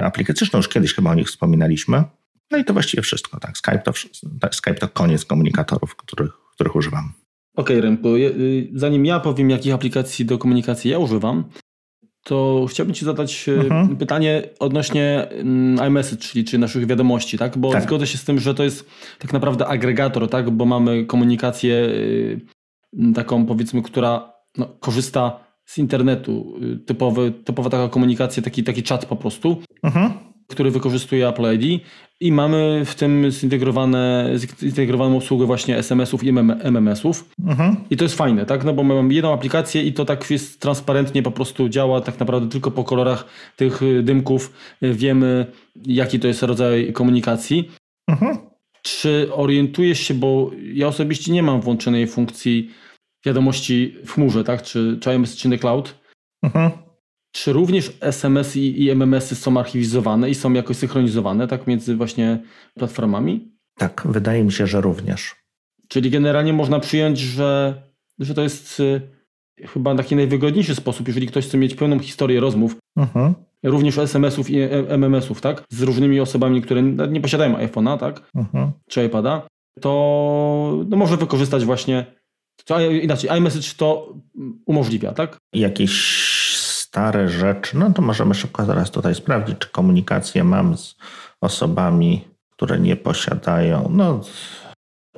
aplikacje. Zresztą już kiedyś chyba o nich wspominaliśmy. No i to właściwie wszystko. Tak. Skype, to, tak, Skype to koniec komunikatorów, których, których używam. Okej, okay, Remku. Y, zanim ja powiem, jakich aplikacji do komunikacji ja używam, to chciałbym Ci zadać y, mhm. pytanie odnośnie mm, iMessage, czyli czy naszych wiadomości, tak? Bo tak. zgodzę się z tym, że to jest tak naprawdę agregator, tak? Bo mamy komunikację y, taką powiedzmy, która no, korzysta z internetu, y, typowy, typowa taka komunikacja, taki, taki czat po prostu, mhm. który wykorzystuje Apple ID i mamy w tym zintegrowane, zintegrowaną obsługę właśnie SMS-ów i MMS-ów mhm. i to jest fajne, tak, no bo mamy jedną aplikację i to tak jest transparentnie po prostu działa, tak naprawdę tylko po kolorach tych y, dymków y, wiemy jaki to jest rodzaj komunikacji. Mhm. Czy orientujesz się, bo ja osobiście nie mam włączonej funkcji wiadomości w chmurze, tak? Czy, czy IMS czy cloud. Mhm. Czy również SMS i, i MMS-y są archiwizowane i są jakoś synchronizowane, tak, między właśnie platformami? Tak, wydaje mi się, że również. Czyli generalnie można przyjąć, że, że to jest y, chyba taki najwygodniejszy sposób, jeżeli ktoś chce mieć pełną historię rozmów, mhm. również SMS-ów i MMS-ów, tak? Z różnymi osobami, które nie posiadają iPhone'a, tak? Mhm. Czy iPada, to no, może wykorzystać właśnie, to, inaczej, iMessage to umożliwia, tak? Jakieś stare rzeczy, no to możemy szybko zaraz tutaj sprawdzić, czy komunikację mam z osobami, które nie posiadają. No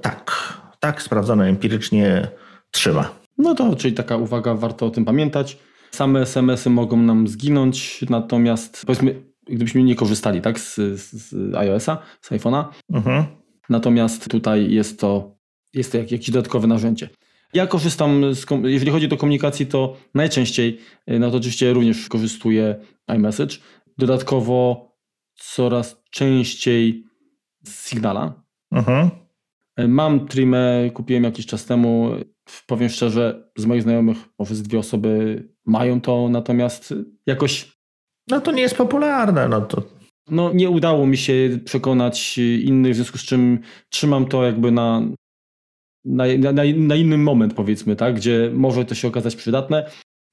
tak, tak, sprawdzone empirycznie trzyma. No to, czyli taka uwaga, warto o tym pamiętać. Same SMS-y mogą nam zginąć, natomiast powiedzmy, gdybyśmy nie korzystali tak, z, z iOS-a, z iPhone'a, mhm. natomiast tutaj jest to, jest to jakieś dodatkowe narzędzie. Ja korzystam, z, jeżeli chodzi o komunikacji, to najczęściej, y, no to oczywiście również korzystuję iMessage. Dodatkowo coraz częściej z Signala. Mhm. Y, mam Trimę, kupiłem jakiś czas temu. Powiem szczerze, z moich znajomych może z dwie osoby mają to, natomiast jakoś. No to nie jest popularne. No, to... no nie udało mi się przekonać innych, w związku z czym trzymam to jakby na, na, na, na inny moment, powiedzmy, tak, gdzie może to się okazać przydatne.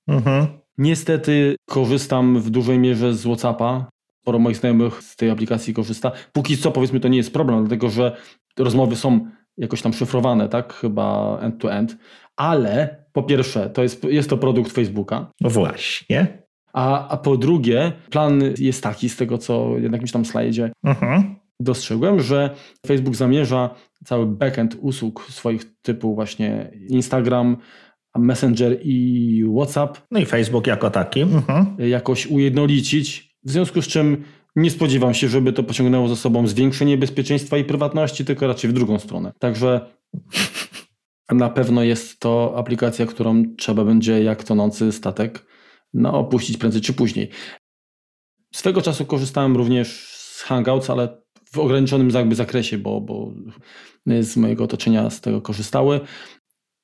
Mhm. Niestety korzystam w dużej mierze z WhatsAppa. Sporo moich znajomych z tej aplikacji korzysta. Póki co, powiedzmy, to nie jest problem, dlatego że rozmowy są jakoś tam szyfrowane, tak? Chyba end-to-end. Ale po pierwsze, to jest, jest to produkt Facebooka. No właśnie. A, a po drugie, plan jest taki, z tego co na jakimś tam slajdzie mhm. dostrzegłem, że Facebook zamierza cały backend usług swoich typu właśnie Instagram, Messenger i WhatsApp. No i Facebook jako taki. Mhm. Jakoś ujednolicić, w związku z czym nie spodziewam się, żeby to pociągnęło za sobą zwiększenie bezpieczeństwa i prywatności, tylko raczej w drugą stronę. Także na pewno jest to aplikacja, którą trzeba będzie jak tonący statek no, opuścić prędzej czy później. Swego czasu korzystałem również z Hangouts, ale w ograniczonym jakby zakresie, bo, bo z mojego otoczenia z tego korzystały.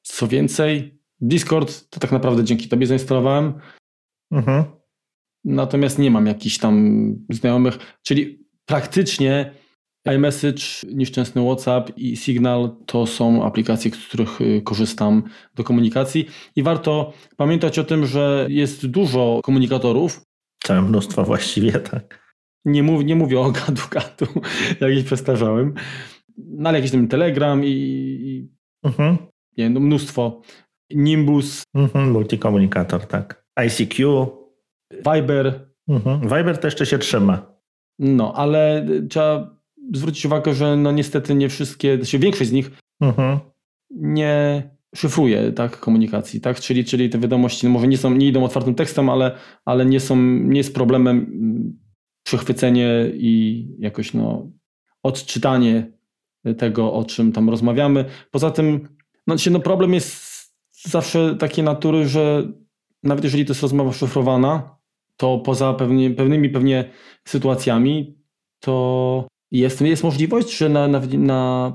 Co więcej, Discord to tak naprawdę dzięki tobie zainstalowałem. Mhm. Natomiast nie mam jakichś tam znajomych, czyli praktycznie iMessage, nieszczęsny WhatsApp i Signal to są aplikacje, z których y, korzystam do komunikacji i warto pamiętać o tym, że jest dużo komunikatorów. Całe mnóstwo właściwie, tak. Nie, mów, nie mówię o gadu gadu, jak ich przestarzałem, no ale jakiś tam Telegram i, i mhm. nie, no mnóstwo. Nimbus. Mhm, multikomunikator, tak. ICQ. Viber. Mhm. Viber też jeszcze się trzyma. No, ale trzeba zwrócić uwagę, że no niestety nie wszystkie, znaczy większość z nich mhm. nie szyfruje tak, komunikacji, tak? Czyli, czyli te wiadomości no może nie są, nie idą otwartym tekstem, ale, ale nie są, nie jest problemem mm, przechwycenie i jakoś no, odczytanie tego, o czym tam rozmawiamy. Poza tym, no, no problem jest zawsze takiej natury, że nawet jeżeli to jest rozmowa szyfrowana, to poza pewnie, pewnymi pewnie sytuacjami, to jest, jest możliwość, że na, na, na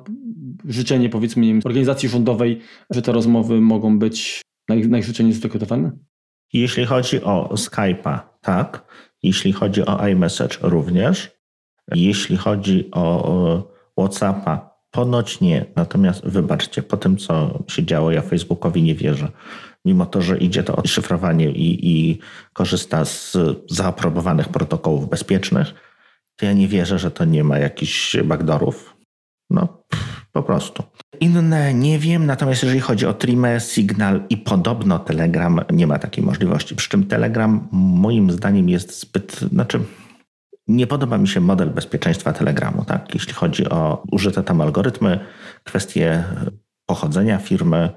życzenie powiedzmy wiem, organizacji rządowej, że te rozmowy mogą być na ich, na ich życzenie zrekrutowane? Jeśli chodzi o Skype'a, tak. Jeśli chodzi o iMessage również. Jeśli chodzi o WhatsAppa, ponoć nie. Natomiast wybaczcie, po tym co się działo, ja Facebookowi nie wierzę. Mimo to, że idzie to o szyfrowanie i, i korzysta z zaaprobowanych protokołów bezpiecznych, to ja nie wierzę, że to nie ma jakichś backdoorów. No, pff, po prostu. Inne nie wiem, natomiast jeżeli chodzi o Trimę, Signal i podobno Telegram, nie ma takiej możliwości. Przy czym Telegram moim zdaniem jest zbyt, znaczy nie podoba mi się model bezpieczeństwa Telegramu, tak? Jeśli chodzi o użyte tam algorytmy, kwestie pochodzenia firmy.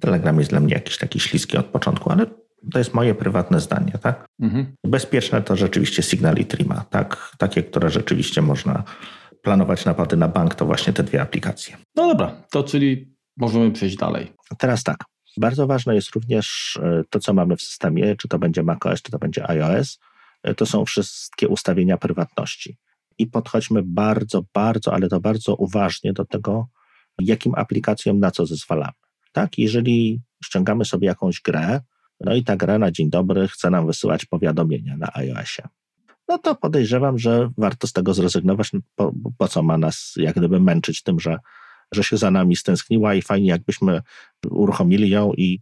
Telegram jest dla mnie jakiś taki śliski od początku, ale to jest moje prywatne zdanie, tak? Mhm. Bezpieczne to rzeczywiście Signal i Trima, tak? Takie, które rzeczywiście można planować napady na bank, to właśnie te dwie aplikacje. No dobra, to czyli możemy przejść dalej. Teraz tak. Bardzo ważne jest również e, to, co mamy w systemie, czy to będzie macOS, czy to będzie iOS. E, to są wszystkie ustawienia prywatności. I podchodźmy bardzo, bardzo, ale to bardzo uważnie do tego, jakim aplikacjom na co zezwalamy. Tak, jeżeli ściągamy sobie jakąś grę, no i ta gra na dzień dobry chce nam wysyłać powiadomienia na iOSie. No to podejrzewam, że warto z tego zrezygnować. No po, po co ma nas jak gdyby męczyć tym, że, że się za nami stęskniła i fajnie jakbyśmy uruchomili ją i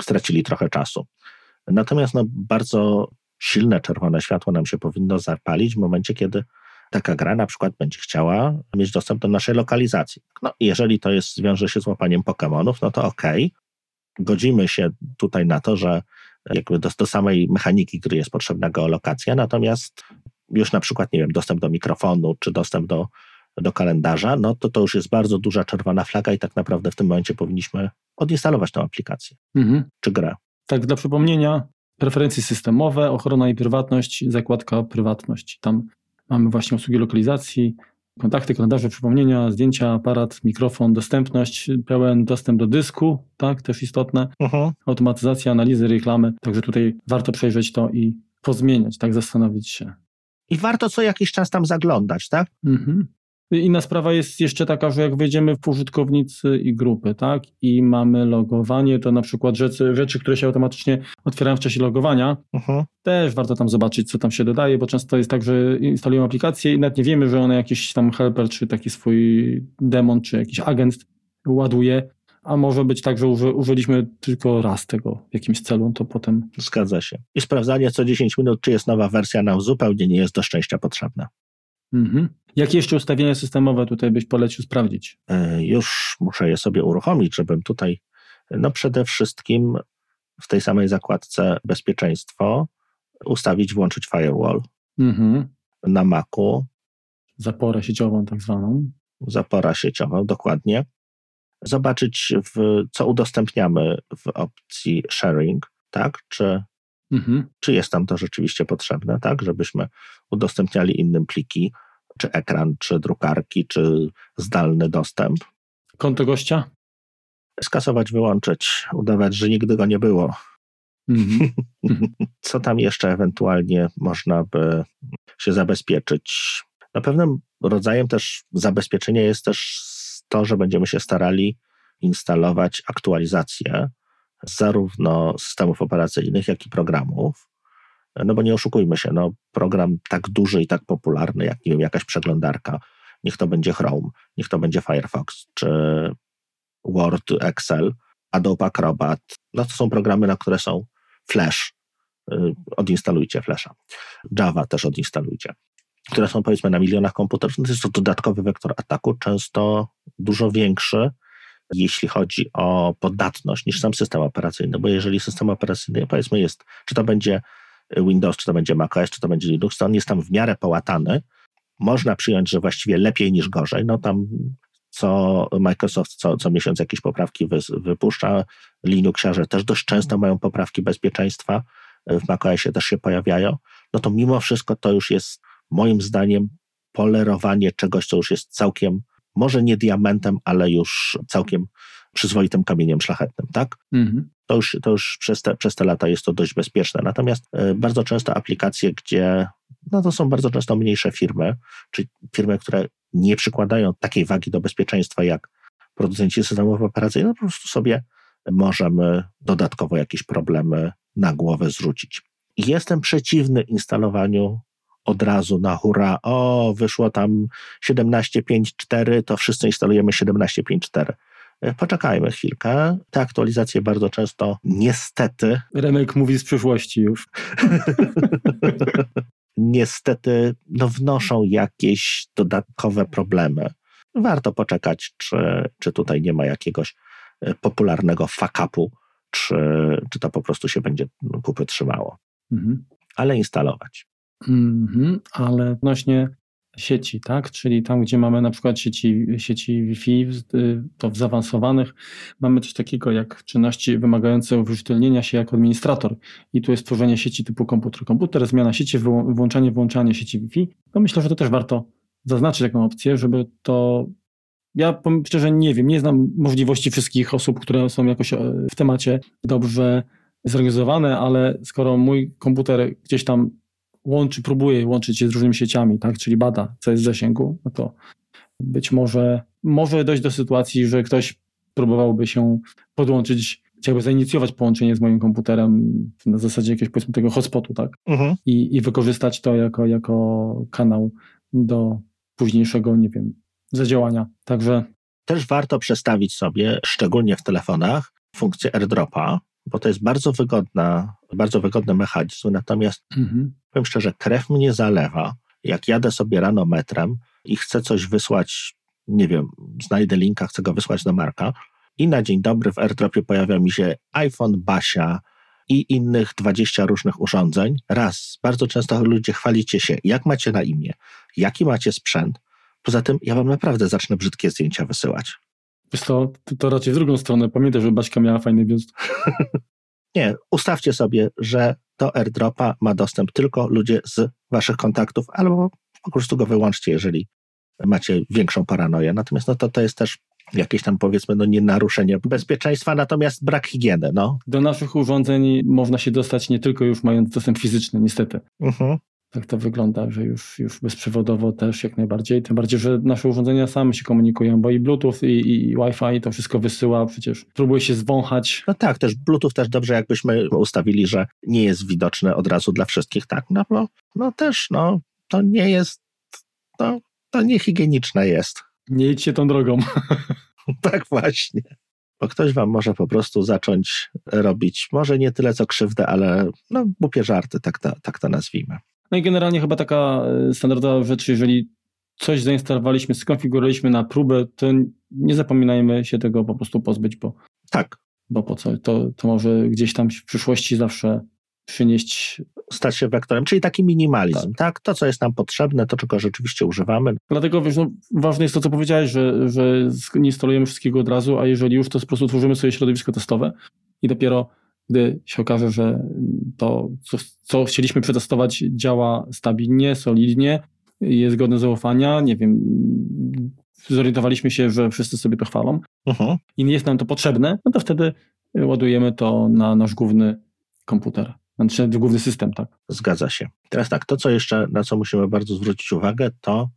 stracili trochę czasu. Natomiast no, bardzo silne czerwone światło nam się powinno zapalić w momencie, kiedy taka gra na przykład będzie chciała mieć dostęp do naszej lokalizacji. No, jeżeli to jest, wiąże się z łapaniem Pokémonów, no to okej. Okay. Godzimy się tutaj na to, że jakby do, do samej mechaniki gry jest potrzebna geolokacja, natomiast już na przykład, nie wiem, dostęp do mikrofonu czy dostęp do, do kalendarza, no to to już jest bardzo duża czerwona flaga i tak naprawdę w tym momencie powinniśmy odinstalować tę aplikację mhm. czy grę. Tak, dla przypomnienia, preferencje systemowe, ochrona i prywatność, zakładka prywatność. Tam mamy właśnie usługi lokalizacji, kontakty, kalendarze, przypomnienia, zdjęcia, aparat, mikrofon, dostępność, pełen dostęp do dysku, tak, też istotne, uh-huh. automatyzacja, analizy, reklamy, także tutaj warto przejrzeć to i pozmieniać, tak, zastanowić się. I warto co jakiś czas tam zaglądać, tak? Mhm. Inna sprawa jest jeszcze taka, że jak wejdziemy w użytkownicy i grupy, tak, i mamy logowanie, to na przykład rzeczy, rzeczy które się automatycznie otwierają w czasie logowania, uh-huh. też warto tam zobaczyć, co tam się dodaje, bo często jest tak, że instalujemy aplikację i nawet nie wiemy, że one jakiś tam helper, czy taki swój demon, czy jakiś agent ładuje, a może być tak, że uży, użyliśmy tylko raz tego w jakimś celu, to potem... Zgadza się. I sprawdzanie co 10 minut, czy jest nowa wersja, nam zupełnie nie jest do szczęścia potrzebna. Mhm. Jakie jeszcze ustawienia systemowe tutaj byś polecił sprawdzić? E, już muszę je sobie uruchomić, żebym tutaj, no przede wszystkim w tej samej zakładce bezpieczeństwo ustawić, włączyć firewall mhm. na Macu. Zaporę sieciową tak zwaną. Zapora sieciową, dokładnie. Zobaczyć, w, co udostępniamy w opcji sharing, tak? Czy, mhm. czy jest tam to rzeczywiście potrzebne, tak? Żebyśmy udostępniali innym pliki czy ekran, czy drukarki, czy zdalny dostęp. Konto gościa? Skasować, wyłączyć, udawać, że nigdy go nie było. Mm-hmm. Co tam jeszcze ewentualnie można by się zabezpieczyć? Na pewnym rodzajem też zabezpieczenia jest też to, że będziemy się starali instalować aktualizacje zarówno systemów operacyjnych, jak i programów, no bo nie oszukujmy się, no, program tak duży i tak popularny, jak nie wiem, jakaś przeglądarka, niech to będzie Chrome, niech to będzie Firefox, czy Word, Excel, Adobe Acrobat, no to są programy, na które są Flash, y, odinstalujcie Flasha. Java też odinstalujcie, które są powiedzmy na milionach komputerów, no to jest to dodatkowy wektor ataku, często dużo większy, jeśli chodzi o podatność niż sam system operacyjny, bo jeżeli system operacyjny powiedzmy jest, czy to będzie Windows, czy to będzie macOS, czy to będzie Linux, to on jest tam w miarę połatany. Można przyjąć, że właściwie lepiej niż gorzej. No tam co Microsoft co, co miesiąc jakieś poprawki wy, wypuszcza. Linuxiarze też dość często mają poprawki bezpieczeństwa. W macOSie też się pojawiają. No to mimo wszystko to już jest moim zdaniem polerowanie czegoś, co już jest całkiem, może nie diamentem, ale już całkiem przyzwoitym kamieniem szlachetnym, tak? Mhm. To już, to już przez, te, przez te lata jest to dość bezpieczne. Natomiast e, bardzo często aplikacje, gdzie no to są bardzo często mniejsze firmy, czy firmy, które nie przykładają takiej wagi do bezpieczeństwa jak producenci systemów operacyjnych, po prostu sobie możemy dodatkowo jakieś problemy na głowę zrzucić. Jestem przeciwny instalowaniu od razu na hura, o, wyszło tam 17.5.4, to wszyscy instalujemy 17.5.4. E, poczekajmy chwilkę. Te aktualizacje bardzo często niestety. Remek mówi z przyszłości już. niestety no, wnoszą jakieś dodatkowe problemy. Warto poczekać, czy, czy tutaj nie ma jakiegoś e, popularnego fakapu, czy, czy to po prostu się będzie kupy trzymało. Mhm. Ale instalować. Mhm, ale odnośnie sieci, tak? Czyli tam, gdzie mamy na przykład sieci, sieci Wi-Fi, to w zaawansowanych mamy coś takiego jak czynności wymagające uwierzytelnienia się jako administrator. I tu jest tworzenie sieci typu komputer-komputer, zmiana sieci, włączanie, włączanie sieci Wi-Fi. To myślę, że to też warto zaznaczyć taką opcję, żeby to ja szczerze nie wiem, nie znam możliwości wszystkich osób, które są jakoś e, w temacie dobrze zorganizowane, ale skoro mój komputer gdzieś tam łączy, próbuje łączyć się z różnymi sieciami, tak, czyli bada, co jest w zasięgu, no to być może może dojść do sytuacji, że ktoś próbowałby się podłączyć, chciałby zainicjować połączenie z moim komputerem na zasadzie jakiegoś powiedzmy tego hotspotu, tak? Mhm. I, I wykorzystać to jako, jako kanał do późniejszego, nie wiem, zadziałania. Także. Też warto przestawić sobie, szczególnie w telefonach, funkcję AirDropa, bo to jest bardzo wygodna bardzo wygodny mechanizm, natomiast mhm. powiem szczerze, krew mnie zalewa, jak jadę sobie rano metrem i chcę coś wysłać, nie wiem, znajdę linka, chcę go wysłać do Marka i na dzień dobry w AirDropie pojawia mi się iPhone, Basia, i innych 20 różnych urządzeń. Raz, bardzo często ludzie chwalicie się, jak macie na imię, jaki macie sprzęt. Poza tym ja wam naprawdę zacznę brzydkie zdjęcia wysyłać. Wiesz to, to raczej w drugą stronę. Pamiętaj, że Baśka miała fajny biust. Nie, ustawcie sobie, że do airdropa ma dostęp tylko ludzie z waszych kontaktów, albo po prostu go wyłączcie, jeżeli macie większą paranoję. Natomiast no to, to jest też jakieś tam powiedzmy no nie naruszenie bezpieczeństwa, natomiast brak higieny. No. Do naszych urządzeń można się dostać nie tylko już mając dostęp fizyczny, niestety. Mhm. Tak to wygląda, że już, już bezprzewodowo też jak najbardziej. Tym bardziej, że nasze urządzenia same się komunikują, bo i Bluetooth, i, i Wi-Fi to wszystko wysyła, przecież próbuje się zwąchać. No tak, też Bluetooth też dobrze, jakbyśmy ustawili, że nie jest widoczny od razu dla wszystkich, tak? No bo no też, no to nie jest, no, to niehigieniczne jest. Nie idźcie tą drogą. tak właśnie. Bo ktoś wam może po prostu zacząć robić, może nie tyle co krzywdę, ale no głupie żarty, tak to, tak to nazwijmy. No i generalnie chyba taka e, standardowa rzecz, jeżeli coś zainstalowaliśmy, skonfigurowaliśmy na próbę, to nie zapominajmy się tego po prostu pozbyć, bo tak. Bo po co? To, to może gdzieś tam w przyszłości zawsze przynieść. Stać się wektorem, czyli taki minimalizm, tak. tak? To, co jest nam potrzebne, to, czego rzeczywiście używamy. Dlatego wiesz, no, ważne jest to, co powiedziałeś, że, że nie instalujemy wszystkiego od razu, a jeżeli już, to po prostu tworzymy sobie środowisko testowe i dopiero gdy się okaże, że to, co, co chcieliśmy przetestować, działa stabilnie, solidnie, jest godne zaufania, nie wiem, zorientowaliśmy się, że wszyscy sobie to chwalą uh -huh. i nie jest nam to potrzebne, no to wtedy ładujemy to na nasz główny komputer. Znaczy główny system, tak? Zgadza się. Teraz tak, to co jeszcze, na co musimy bardzo zwrócić uwagę, to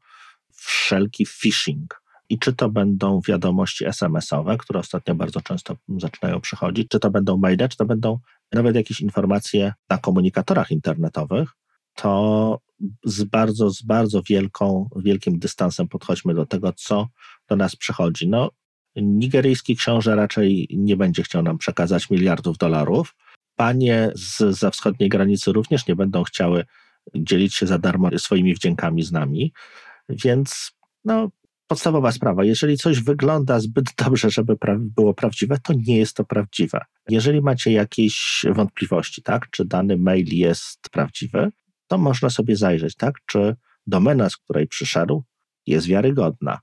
wszelki phishing. I czy to będą wiadomości SMS-owe, które ostatnio bardzo często zaczynają przychodzić, czy to będą maile, czy to będą nawet jakieś informacje na komunikatorach internetowych, to z bardzo, z bardzo wielką, wielkim dystansem podchodźmy do tego, co do nas przychodzi. No, nigeryjski książę raczej nie będzie chciał nam przekazać miliardów dolarów, panie z, za wschodniej granicy również nie będą chciały dzielić się za darmo swoimi wdziękami z nami. Więc no, podstawowa sprawa, jeżeli coś wygląda zbyt dobrze, żeby pra było prawdziwe, to nie jest to prawdziwe. Jeżeli macie jakieś wątpliwości, tak, czy dany mail jest prawdziwy, to można sobie zajrzeć, tak, czy domena, z której przyszedł, jest wiarygodna.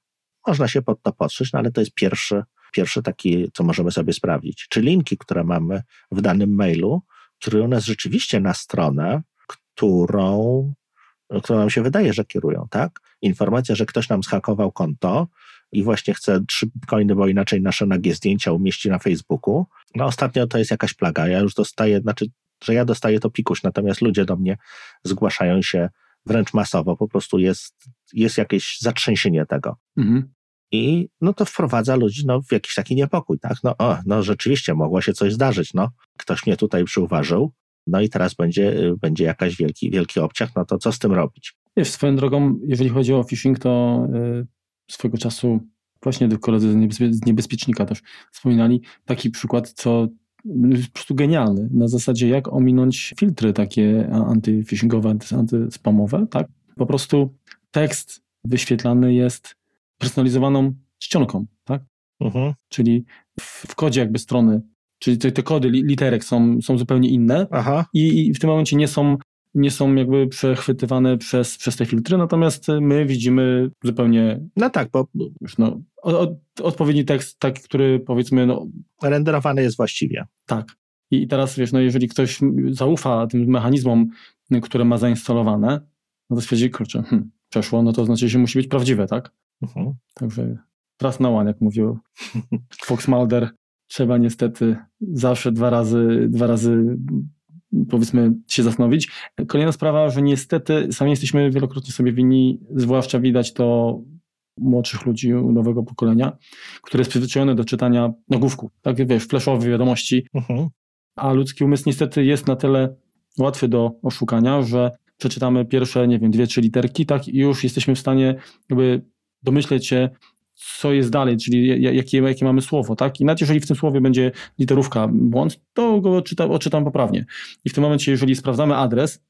Można się pod to podszyć, no ale to jest pierwszy Pierwsze takie, co możemy sobie sprawdzić, czy linki, które mamy w danym mailu, kierują nas rzeczywiście na stronę, którą, którą nam się wydaje, że kierują, tak? Informacja, że ktoś nam zhakował konto i właśnie chce trzy bitcoiny, bo inaczej nasze nagie zdjęcia umieści na Facebooku. No ostatnio to jest jakaś plaga. Ja już dostaję, znaczy, że ja dostaję to pikuś, natomiast ludzie do mnie zgłaszają się wręcz masowo. Po prostu jest, jest jakieś zatrzęsienie tego. Mhm. I no to wprowadza ludzi no, w jakiś taki niepokój, tak? No, o, no rzeczywiście mogło się coś zdarzyć, no. Ktoś mnie tutaj przyuważył, no i teraz będzie, będzie jakaś wielki, wielki obciach, no to co z tym robić? Wiesz, swoją drogą, jeżeli chodzi o phishing, to yy, swego czasu właśnie koledzy z, niebezpie z niebezpiecznika też wspominali taki przykład, co po prostu genialny. Na zasadzie, jak ominąć filtry takie antyphishingowe, antyspamowe, tak? Po prostu tekst wyświetlany jest personalizowaną czcionką, tak? Uh-huh. Czyli w, w, kodzie jakby strony, czyli te, te kody literek są, są zupełnie inne i, i, w tym momencie nie są, nie są jakby przechwytywane przez, przez te filtry, natomiast my widzimy zupełnie... No tak, bo... Już no, od, odpowiedni tekst, taki, który powiedzmy... No, Renderowany jest właściwie. Tak. I teraz wiesz, no jeżeli ktoś zaufa tym mechanizmom, które ma zainstalowane, no to stwierdzi, kurczę, hmm, przeszło, no to znaczy, że musi być prawdziwe, tak? Mhm. Także raz na one, jak mówił Fox Mulder, trzeba niestety zawsze dwa razy, dwa razy powiedzmy się zastanowić. Kolejna sprawa, że niestety sami jesteśmy wielokrotnie sobie winni, zwłaszcza widać to młodszych ludzi nowego pokolenia, które jest przyzwyczajone do czytania nagłówków, tak wiesz, flashowe wiadomości, uh-huh. a ludzki umysł niestety jest na tyle łatwy do oszukania, że przeczytamy pierwsze, nie wiem, dwie, trzy literki, tak, i już jesteśmy w stanie jakby domyśleć się, co jest dalej, czyli jakie, jakie mamy słowo, tak? I nawet jeżeli w tym słowie będzie literówka błąd, to go odczyta, odczytam poprawnie. I w tym momencie, jeżeli sprawdzamy adres,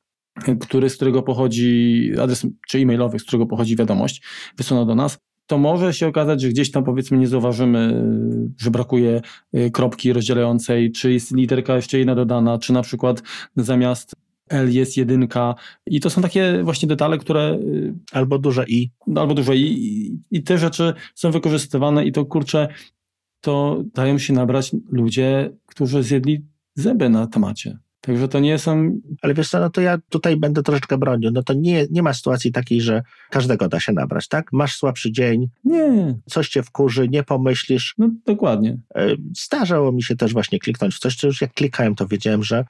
który, z którego pochodzi adres, czy e-mailowy, z którego pochodzi wiadomość wysłana do nas, to może się okazać, że gdzieś tam powiedzmy nie zauważymy, że brakuje y, kropki rozdzielającej, czy jest literka jeszcze jedna dodana, czy na przykład zamiast L jest jedynka i to są takie właśnie detale, które... Y, albo duże i. Albo duże i, i, i te rzeczy są wykorzystywane i to kurczę, to dają się nabrać ludzie, którzy zjedli zęby na temacie. Także to nie są. Ale wiesz co, no to ja tutaj będę troszeczkę bronił. No to nie, nie ma sytuacji takiej, że każdego da się nabrać, tak? Masz słabszy dzień, nie. coś cię wkurzy, nie pomyślisz. No dokładnie. E, zdarzało mi się też właśnie kliknąć w coś, co już jak klikałem, to wiedziałem, że,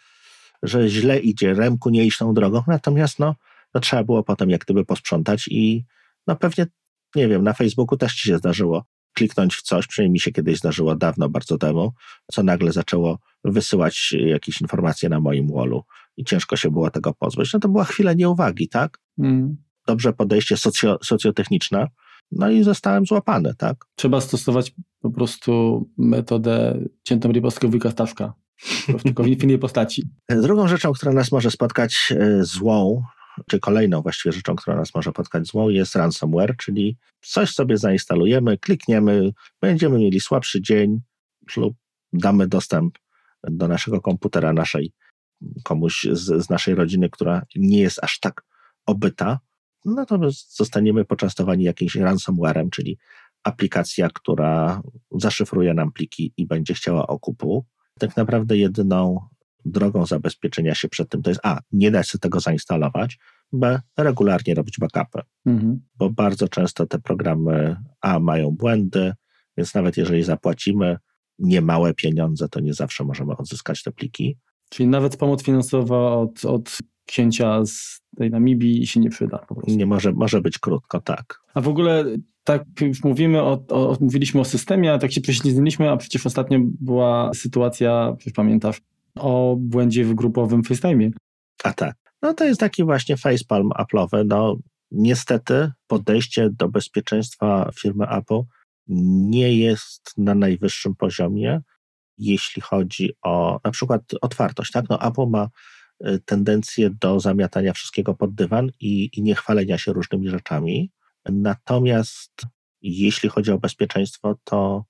że źle idzie, remku nie iść tą drogą. Natomiast no, no trzeba było potem jak gdyby posprzątać i no pewnie, nie wiem, na Facebooku też ci się zdarzyło kliknąć w coś, przynajmniej mi się kiedyś zdarzyło dawno, bardzo temu, co nagle zaczęło wysyłać jakieś informacje na moim wallu i ciężko się było tego pozbyć. No to była chwila nieuwagi, tak? Mm. Dobrze podejście socjo, socjotechniczne, no i zostałem złapany, tak? Trzeba stosować po prostu metodę ciętą rybowską wujka Staszka, tylko w innej postaci. Drugą rzeczą, która nas może spotkać e, złą, czy kolejną właściwie rzeczą, która nas może spotkać złą, jest ransomware, czyli coś sobie zainstalujemy, klikniemy, będziemy mieli słabszy dzień lub damy dostęp do naszego komputera, naszej komuś z, z naszej rodziny, która nie jest aż tak obyta, no to zostaniemy poczęstowani jakimś ransomwarem, czyli aplikacja, która zaszyfruje nam pliki i będzie chciała okupu. Tak naprawdę jedyną drogą zabezpieczenia się przed tym to jest A, nie dać sobie tego zainstalować, B, regularnie robić backupy, mhm. bo bardzo często te programy A mają błędy, więc nawet jeżeli zapłacimy niemałe pieniądze, to nie zawsze możemy odzyskać te pliki. Czyli nawet pomoc finansowa od, od księcia z tej Namibii się nie przyda. Po prostu. Nie może, może być krótko, tak. A w ogóle tak już mówimy o, o, mówiliśmy o systemie, a tak się prześlizgnęliśmy, a przecież ostatnio była sytuacja, przecież pamiętasz, o błędzie w grupowym FaceTime. A tak. No to jest taki właśnie facepalm Apple'owy. No niestety podejście do bezpieczeństwa firmy Apple nie jest na najwyższym poziomie, jeśli chodzi o na przykład otwartość. Tak? No Apple ma y, tendencję do zamiatania wszystkiego pod dywan i, i niechwalenia się różnymi rzeczami. Natomiast jeśli chodzi o bezpieczeństwo, to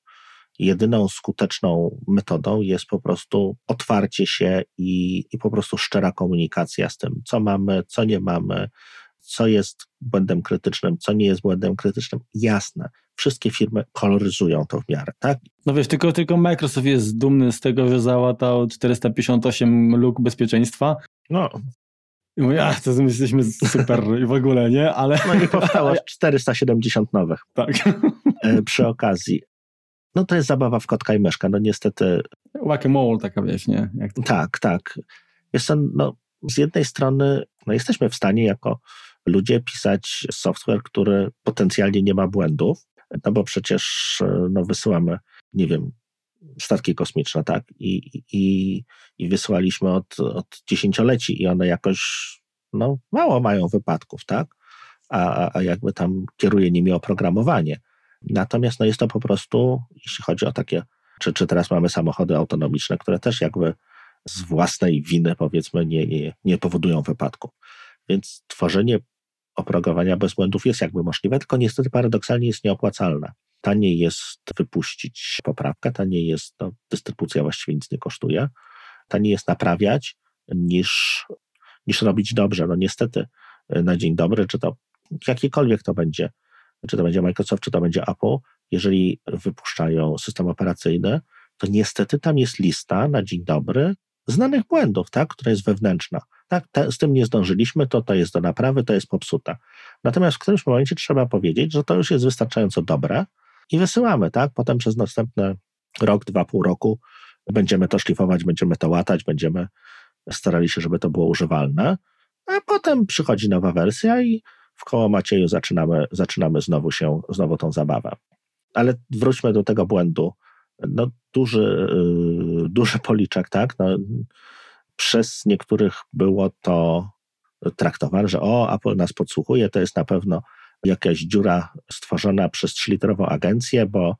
jedyną skuteczną metodą jest po prostu otwarcie się i, i po prostu szczera komunikacja z tym, co mamy, co nie mamy, co jest błędem krytycznym, co nie jest błędem krytycznym. Jasne, wszystkie firmy koloryzują to w miarę, tak? No wiesz, tylko, tylko Microsoft jest dumny z tego, że załatał 458 luk bezpieczeństwa. No. I mówię, a, to my jesteśmy super i w ogóle, nie? Ale... No i powstało 470 nowych. Tak. E, przy okazji. No to jest zabawa w kotka i myszka, no niestety. Whack-a-mole taka wiesz, nie? To... Tak, tak. Jest to, no, z jednej strony no jesteśmy w stanie jako ludzie pisać software, który potencjalnie nie ma błędów, no bo przecież no, wysyłamy, nie wiem, statki kosmiczne, tak? I, i, i wysłaliśmy od, od dziesięcioleci i one jakoś no, mało mają wypadków, tak? A, a jakby tam kieruje nimi oprogramowanie. Natomiast no, jest to po prostu, jeśli chodzi o takie, czy, czy teraz mamy samochody autonomiczne, które też jakby z własnej winy, powiedzmy, nie, nie, nie powodują wypadków. Więc tworzenie oprogramowania bez błędów jest jakby możliwe, tylko niestety paradoksalnie jest nieopłacalne. Taniej jest wypuścić poprawkę, taniej jest, no, dystrybucja właściwie nic nie kosztuje, taniej jest naprawiać niż, niż robić dobrze. No niestety na dzień dobry, czy to jakiekolwiek to będzie, czy to będzie Microsoft, czy to będzie Apple, jeżeli wypuszczają system operacyjny, to niestety tam jest lista na dzień dobry znanych błędów, tak, która jest wewnętrzna. Tak, te, z tym nie zdążyliśmy, to to jest do naprawy, to jest popsuta. Natomiast w którymś momencie trzeba powiedzieć, że to już jest wystarczająco dobre i wysyłamy, tak? Potem przez następny rok, dwa, pół roku będziemy to szlifować, będziemy to łatać, będziemy starali się, żeby to było używalne, a potem przychodzi nowa wersja i w koło Macieju zaczynamy, zaczynamy znowu się, znowu tą zabawę. Ale wróćmy do tego błędu. No, duży, yy, duży policzek, tak? No, przez niektórych było to traktowane, że o, Apple nas podsłuchuje, to jest na pewno jakaś dziura stworzona przez trzylitrową agencję, bo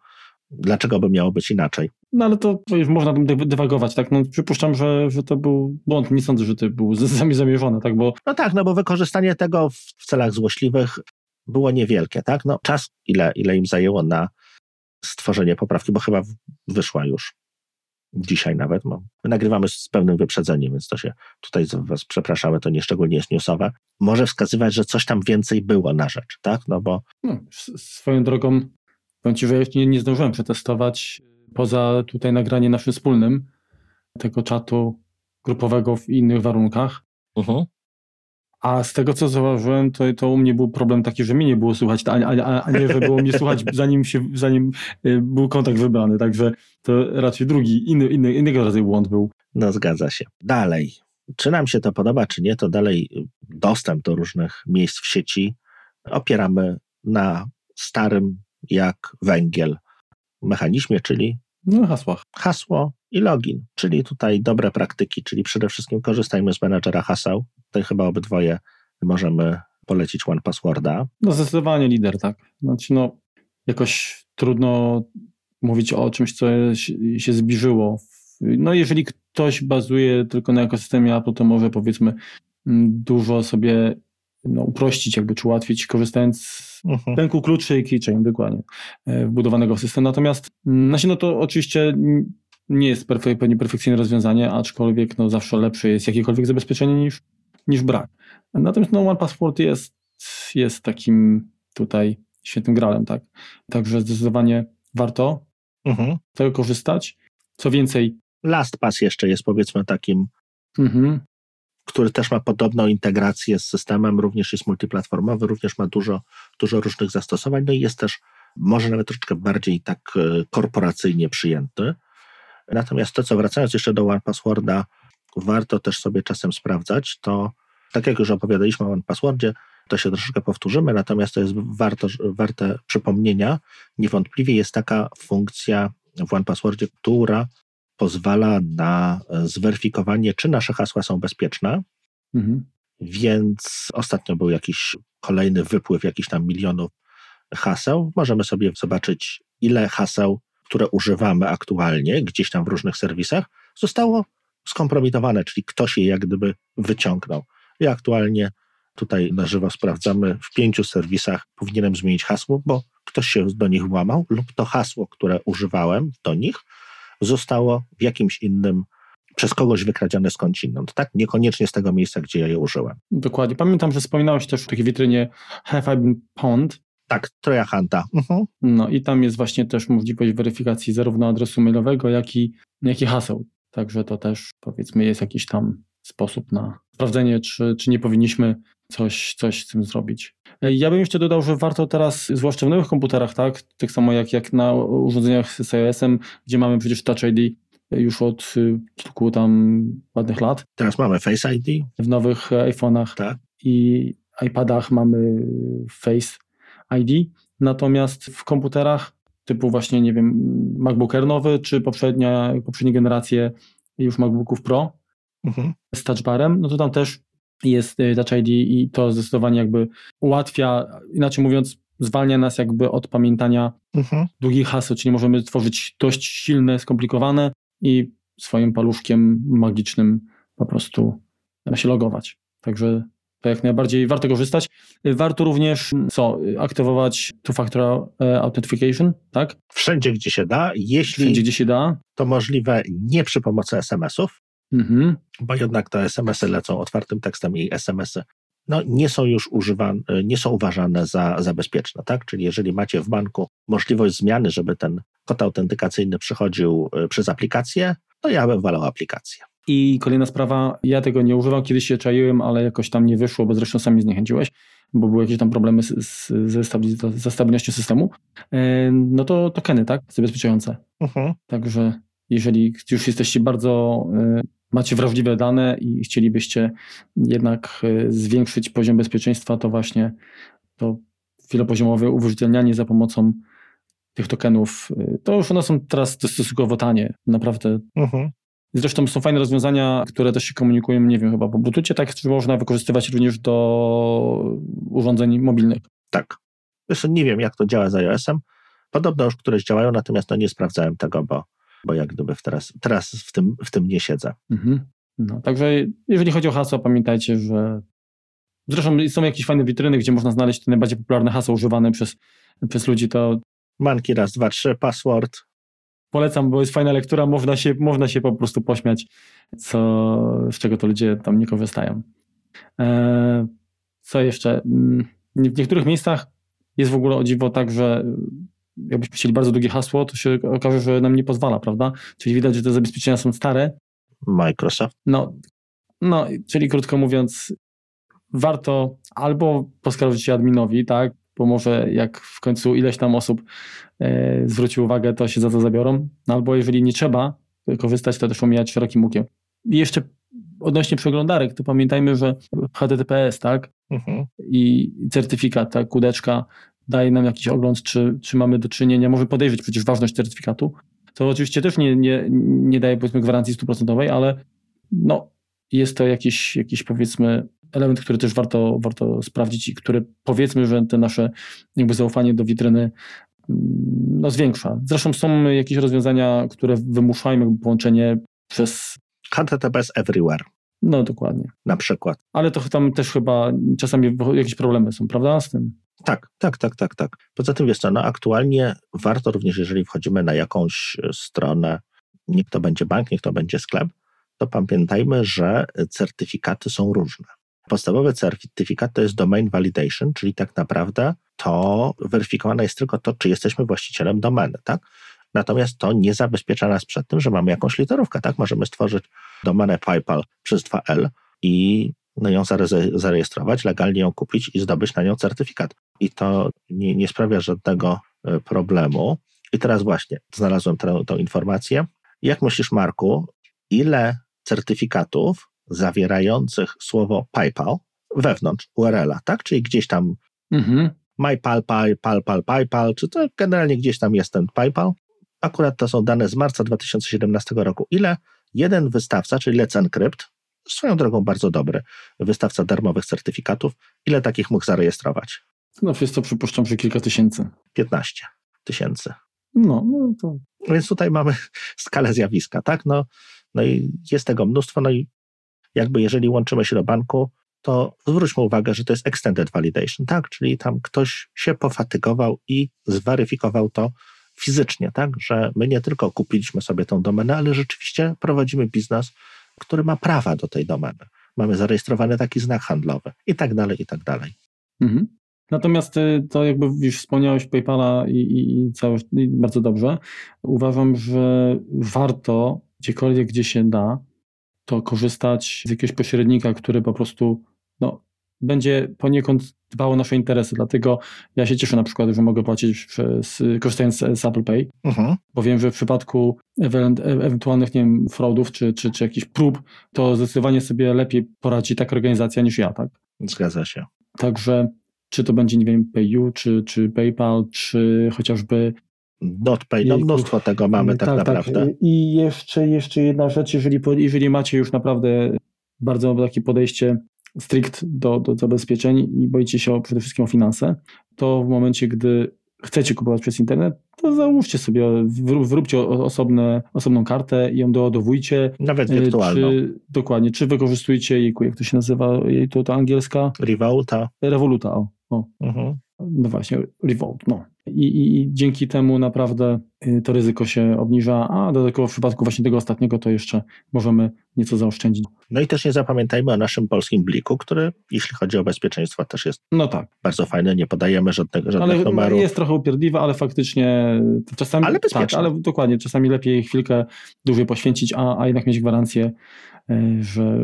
dlaczego by miało być inaczej? No ale to już można tym dywagować, tak? No, przypuszczam, że, że to był błąd. Nie sądzę, że to był zamierzony, tak? Bo... No tak, no bo wykorzystanie tego w, w celach złośliwych było niewielkie, tak? No czas, ile, ile im zajęło na stworzenie poprawki, bo chyba wyszła już dzisiaj nawet. My nagrywamy z pewnym wyprzedzeniem, więc to się tutaj was przepraszamy, to nieszczególnie jest newsowe. Może wskazywać, że coś tam więcej było na rzecz, tak? No bo... No, swoją drogą, powiem Ci, że jeszcze nie, nie zdążyłem przetestować poza tutaj nagranie naszym wspólnym tego czatu grupowego w innych warunkach. Uh mhm. -huh. A z tego, co zauważyłem, to, to u mnie był problem taki, że mnie nie było słuchać, a, a, a nie, że było mnie słuchać, zanim, się, zanim y, był kontakt wybrany. Także to raczej drugi, inny, inny, innego rodzaju błąd był. No, zgadza się. Dalej. Czy nam się to podoba, czy nie, to dalej dostęp do różnych miejsc w sieci opieramy na starym jak węgiel mechanizmie, czyli no, hasłach. Hasło i login, czyli tutaj dobre praktyki, czyli przede wszystkim korzystajmy z menadżera haseł. Tutaj chyba obydwoje możemy polecić One Passworda. No zdecydowanie lider, tak. Znaczy no, jakoś trudno mówić o czymś, co się zbliżyło. No jeżeli ktoś bazuje tylko na ekosystemie Apple, to może powiedzmy mm, dużo sobie no, uprościć jakby, czy ułatwić, korzystając z uh mhm. -huh. pęku kluczy i keychain, dokładnie, e, wbudowanego w system. Natomiast, mm, znaczy, no to oczywiście nie jest perfek pewnie perfekcyjne rozwiązanie, aczkolwiek no, zawsze lepsze jest jakiekolwiek zabezpieczenie niż, niż brak. Natomiast no, One Passport jest, jest takim tutaj świetnym gralem, tak? Także zdecydowanie warto mhm. z tego korzystać. Co więcej... LastPass jeszcze jest powiedzmy takim mhm. który też ma podobną integrację z systemem, również jest multiplatformowy, również ma dużo, dużo różnych zastosowań, no i jest też może nawet troszeczkę bardziej tak e, korporacyjnie przyjęty. Natomiast to, co wracając jeszcze do One Passworda, warto też sobie czasem sprawdzać, to tak jak już opowiadaliśmy o One Passwordzie, to się troszeczkę powtórzymy, natomiast to jest warto, warte przypomnienia. Niewątpliwie jest taka funkcja w One Passwordzie, która pozwala na zweryfikowanie, czy nasze hasła są bezpieczne. Mhm. Więc ostatnio był jakiś kolejny wypływ jakichś tam milionów haseł. Możemy sobie zobaczyć, ile haseł, które używamy aktualnie, gdzieś tam w różnych serwisach, zostało skompromitowane, czyli ktoś je jak gdyby wyciągnął. I aktualnie tutaj na żywo sprawdzamy, w pięciu serwisach powinienem zmienić hasło, bo ktoś się do nich włamał, lub to hasło, które używałem do nich, zostało w jakimś innym przez kogoś wykradzione skądinąd, tak? Niekoniecznie z tego miejsca, gdzie ja je użyłem. Dokładnie. Pamiętam, że wspominałeś też w takiej witrynie Have I Been Pwned? Tak, Troja Hunta. Mhm. No i tam jest właśnie też możliwość weryfikacji zarówno adresu mailowego, jak i, jak i haseł. Także to też powiedzmy jest jakiś tam sposób na sprawdzenie, czy, czy nie powinniśmy coś, coś z tym zrobić. Ja bym jeszcze dodał, że warto teraz, zwłaszcza w nowych komputerach, tak, tak samo jak, jak na urządzeniach z iOS-em, gdzie mamy przecież Touch ID już od y, kilku tam ładnych lat. Teraz mamy Face ID. W nowych iPhone'ach tak. i iPadach mamy Face ID, natomiast w komputerach typu właśnie, nie wiem, MacBook Air nowy, czy poprzednia, poprzednie generacje już MacBooków Pro mhm. z touchbarem, no to tam też jest y, Touch ID i to zdecydowanie jakby ułatwia, inaczej mówiąc, zwalnia nas jakby od pamiętania mhm. długich haseł, czyli możemy tworzyć dość silne, skomplikowane i swoim paluszkiem magicznym po prostu się logować. Także to jak najbardziej warto korzystać. Warto również co, aktywować two-factor e, authentication, tak? Wszędzie, gdzie się da. Jeśli Wszędzie, gdzie się da. to możliwe nie przy pomocy SMS-ów, Mhm. Bo jednak te SMS-y lecą otwartym tekstem i SMS-y no, nie są już używane, nie są uważane za, za bezpieczne, tak? Czyli jeżeli macie w banku możliwość zmiany, żeby ten kod autentykacyjny przychodził y, przez aplikację, to ja bym wolał aplikację. I kolejna sprawa, ja tego nie używam, kiedyś się czaiłem, ale jakoś tam nie wyszło, bo zresztą sami zniechęciłeś, bo były jakieś tam problemy z, z, ze, ze stabilnością systemu. E, no to tokeny, tak? Zabezpieczające. Uh mhm. -huh. Także jeżeli już jesteście bardzo e, macie wrażliwe dane i chcielibyście jednak e, zwiększyć poziom bezpieczeństwa, to właśnie to wielopoziomowe uwierzytelnianie za pomocą tych tokenów, to już one są teraz stosunkowo tanie, naprawdę. Mhm. Zresztą są fajne rozwiązania, które też się komunikują, nie wiem, chyba po Bluetoothie, tak, że można wykorzystywać również do urządzeń mobilnych. Tak. Zresztą nie wiem, jak to działa z iOS-em. Podobno już któreś działają, natomiast no nie sprawdzałem tego, bo, bo jak gdyby teraz, teraz w, tym, w tym nie siedzę. Mhm. No, także jeżeli chodzi o hasła, pamiętajcie, że zresztą są jakieś fajne witryny, gdzie można znaleźć te najbardziej popularne hasła używane przez, przez ludzi, to... Manki raz, dwa, trzy, password. Polecam, bo jest fajna lektura, można się, można się po prostu pośmiać, co, z czego to ludzie tam nie korzystają. Eee, co jeszcze? Mm, w niektórych miejscach jest w ogóle o dziwo tak, że jakbyśmy chcieli bardzo długie hasło, to się okaże, że nam nie pozwala, prawda? Czyli widać, że te zabezpieczenia są stare. Microsoft. No, no czyli krótko mówiąc, warto albo poskarżyć się adminowi, tak? Bo może jak w końcu ileś tam osób e, zwróci uwagę, to się za to zabiorą. No, albo jeżeli nie trzeba korzystać, to też omijać szerokim łukiem. I jeszcze odnośnie przeglądarek, to pamiętajmy, że HTTPS, tak? Mhm. I certyfikat, tak? Kudeczka daje nam jakiś ogląd, czy, czy mamy do czynienia, może podejrzeć przecież ważność certyfikatu. To oczywiście też nie, nie, nie daje powiedzmy gwarancji stuprocentowej, ale no, jest to jakiś, jakiś powiedzmy element, który też warto, warto sprawdzić i który powiedzmy, że te nasze jakby zaufanie do witryny mm, no, zwiększa. Zresztą są jakieś rozwiązania, które wymuszają jakby połączenie przez HTTPS Everywhere. No dokładnie. Na przykład. Ale to tam też chyba czasami jakieś problemy są, prawda, z tym? Tak, tak, tak, tak, tak. Poza tym wiesz co, no aktualnie warto również, jeżeli wchodzimy na jakąś e, stronę, niech to będzie bank, niech to będzie sklep, to pamiętajmy, że certyfikaty są różne. Podstawowy certyfikat to jest domain validation, czyli tak naprawdę to weryfikowane jest tylko to, czy jesteśmy właścicielem domeny, tak? Natomiast to nie zabezpiecza nas przed tym, że mamy jakąś literówkę, tak? Możemy stworzyć domenę PayPal przez 2L i no ją zarejestrować, legalnie ją kupić i zdobyć na nią certyfikat. I to nie, nie sprawia żadnego e, problemu. I teraz właśnie znalazłem tę, tę informację. Jak myślisz, Marku, ile certyfikatów zawierających słowo PayPal wewnątrz URL-a, tak? Czyli gdzieś tam mhm. MyPal, PayPal, PayPal, PayPal, czy to generalnie gdzieś tam jest ten PayPal. Akurat to są dane z marca 2017 roku. Ile jeden wystawca, czyli Let's Encrypt, swoją drogą bardzo dobry wystawca darmowych certyfikatów, ile takich mógł zarejestrować? No jest to przypuszczam, że kilka tysięcy. 15 tysięcy. No, no to... Więc tutaj mamy skalę zjawiska, tak? No, no i jest tego mnóstwo, no i jakby jeżeli łączymy się do banku, to zwróćmy uwagę, że to jest extended validation, tak? Czyli tam ktoś się pofatygował i zweryfikował to fizycznie, tak? Że my nie tylko kupiliśmy sobie tą domenę, ale rzeczywiście prowadzimy biznes, który ma prawa do tej domeny. Mamy zarejestrowany taki znak handlowy i tak dalej, i tak dalej. Mhm. Natomiast y, to jakby już wspomniałeś PayPala i, i, i, całe, i bardzo dobrze. Uważam, że warto gdziekolwiek, gdzie się da, to korzystać z jakiegoś pośrednika, który po prostu no, będzie poniekąd dbał o nasze interesy. Dlatego ja się cieszę na przykład, że mogę płacić przez, korzystając z, Apple Pay, uh-huh. bo wiem, że w przypadku ewentualnych nie wiem, fraudów czy, czy, czy jakichś prób, to zdecydowanie sobie lepiej poradzi taka organizacja niż ja, tak? Zgadza się. Także czy to będzie, nie wiem, PayU, czy, czy PayPal, czy chociażby NotPay, no mnóstwo tego mamy tak, tak, tak. naprawdę. Tak. I jeszcze, jeszcze jedna rzecz, jeżeli, jeżeli macie już naprawdę bardzo takie podejście strict do, do zabezpieczeń i boicie się o, przede wszystkim o finanse, to w momencie, gdy chcecie kupować przez internet, to załóżcie sobie, wróbcie osobne, osobną kartę i ją doładowujcie. Nawet wirtualną. Czy, dokładnie. Czy wykorzystujecie, jej, jak to się nazywa, jej to, to angielska? Revoluta. Revoluta, o. o. Mhm. No właśnie, Revolt, no i, i, dzięki temu naprawdę y, to ryzyko się obniża, a dodatkowo w przypadku właśnie tego ostatniego to jeszcze możemy nieco zaoszczędzić. No i też nie zapamiętajmy o naszym polskim bliku, który jeśli chodzi o bezpieczeństwo też jest no tak. bardzo fajny, nie podajemy żadnego, żadnych ale numerów. Jest trochę upierdliwe, ale faktycznie czasami... Ale bezpieczne. Tak, ale dokładnie, czasami lepiej chwilkę dłużej poświęcić, a, a jednak mieć gwarancję, y, że,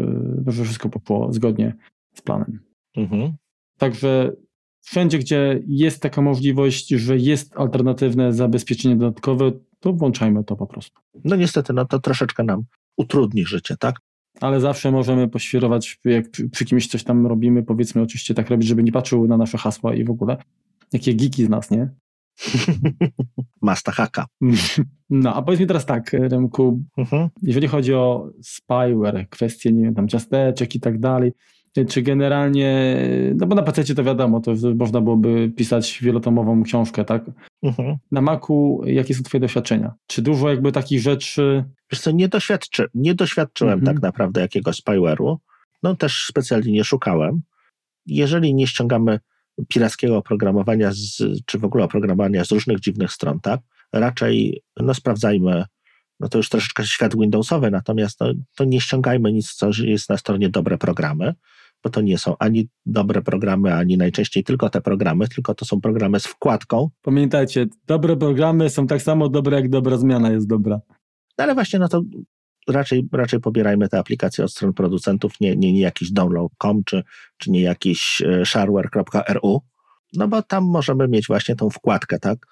że wszystko poszło zgodnie z planem. Mhm. Także wszędzie, gdzie jest taka możliwość, że jest alternatywne zabezpieczenie dodatkowe, to włączajmy to po prostu. No niestety, no to troszeczkę nam utrudni życie, tak? Ale zawsze możemy poświrować, jak przy, kimś coś tam robimy, powiedzmy oczywiście tak robić, żeby nie patrzył na nasze hasła i w ogóle. Jakie geeki z nas, nie? Masta haka. No, a powiedz mi teraz tak, Remku, uh-huh. jeżeli chodzi o spyware, kwestie, nie wiem, tam ciasteczek i tak dalej, Czy generalnie, no bo na PC to wiadomo, to można byłoby pisać wielotomową książkę, tak? Mhm. Na Macu jakie są twoje doświadczenia? Czy dużo jakby takich rzeczy... Wiesz co, nie, doświadczy, nie doświadczyłem mhm. tak naprawdę jakiegoś spyware'u. No też specjalnie nie szukałem. Jeżeli nie ściągamy pirackiego oprogramowania, z, czy w ogóle oprogramowania z różnych dziwnych stron, tak? Raczej no, sprawdzajmy, no to już troszeczkę świat Windowsowy, natomiast no, to nie ściągajmy nic, co jest na stronie dobre programy, bo to nie są ani dobre programy, ani najczęściej tylko te programy, tylko to są programy z wkładką. Pamiętajcie, dobre programy są tak samo dobre, jak dobra zmiana jest dobra. No ale właśnie, no to raczej, raczej pobierajmy te aplikacje od stron producentów, nie, nie, nie jakiś download.com, czy, czy nie jakiś e, shareware.ru, no bo tam możemy mieć właśnie tą wkładkę, tak?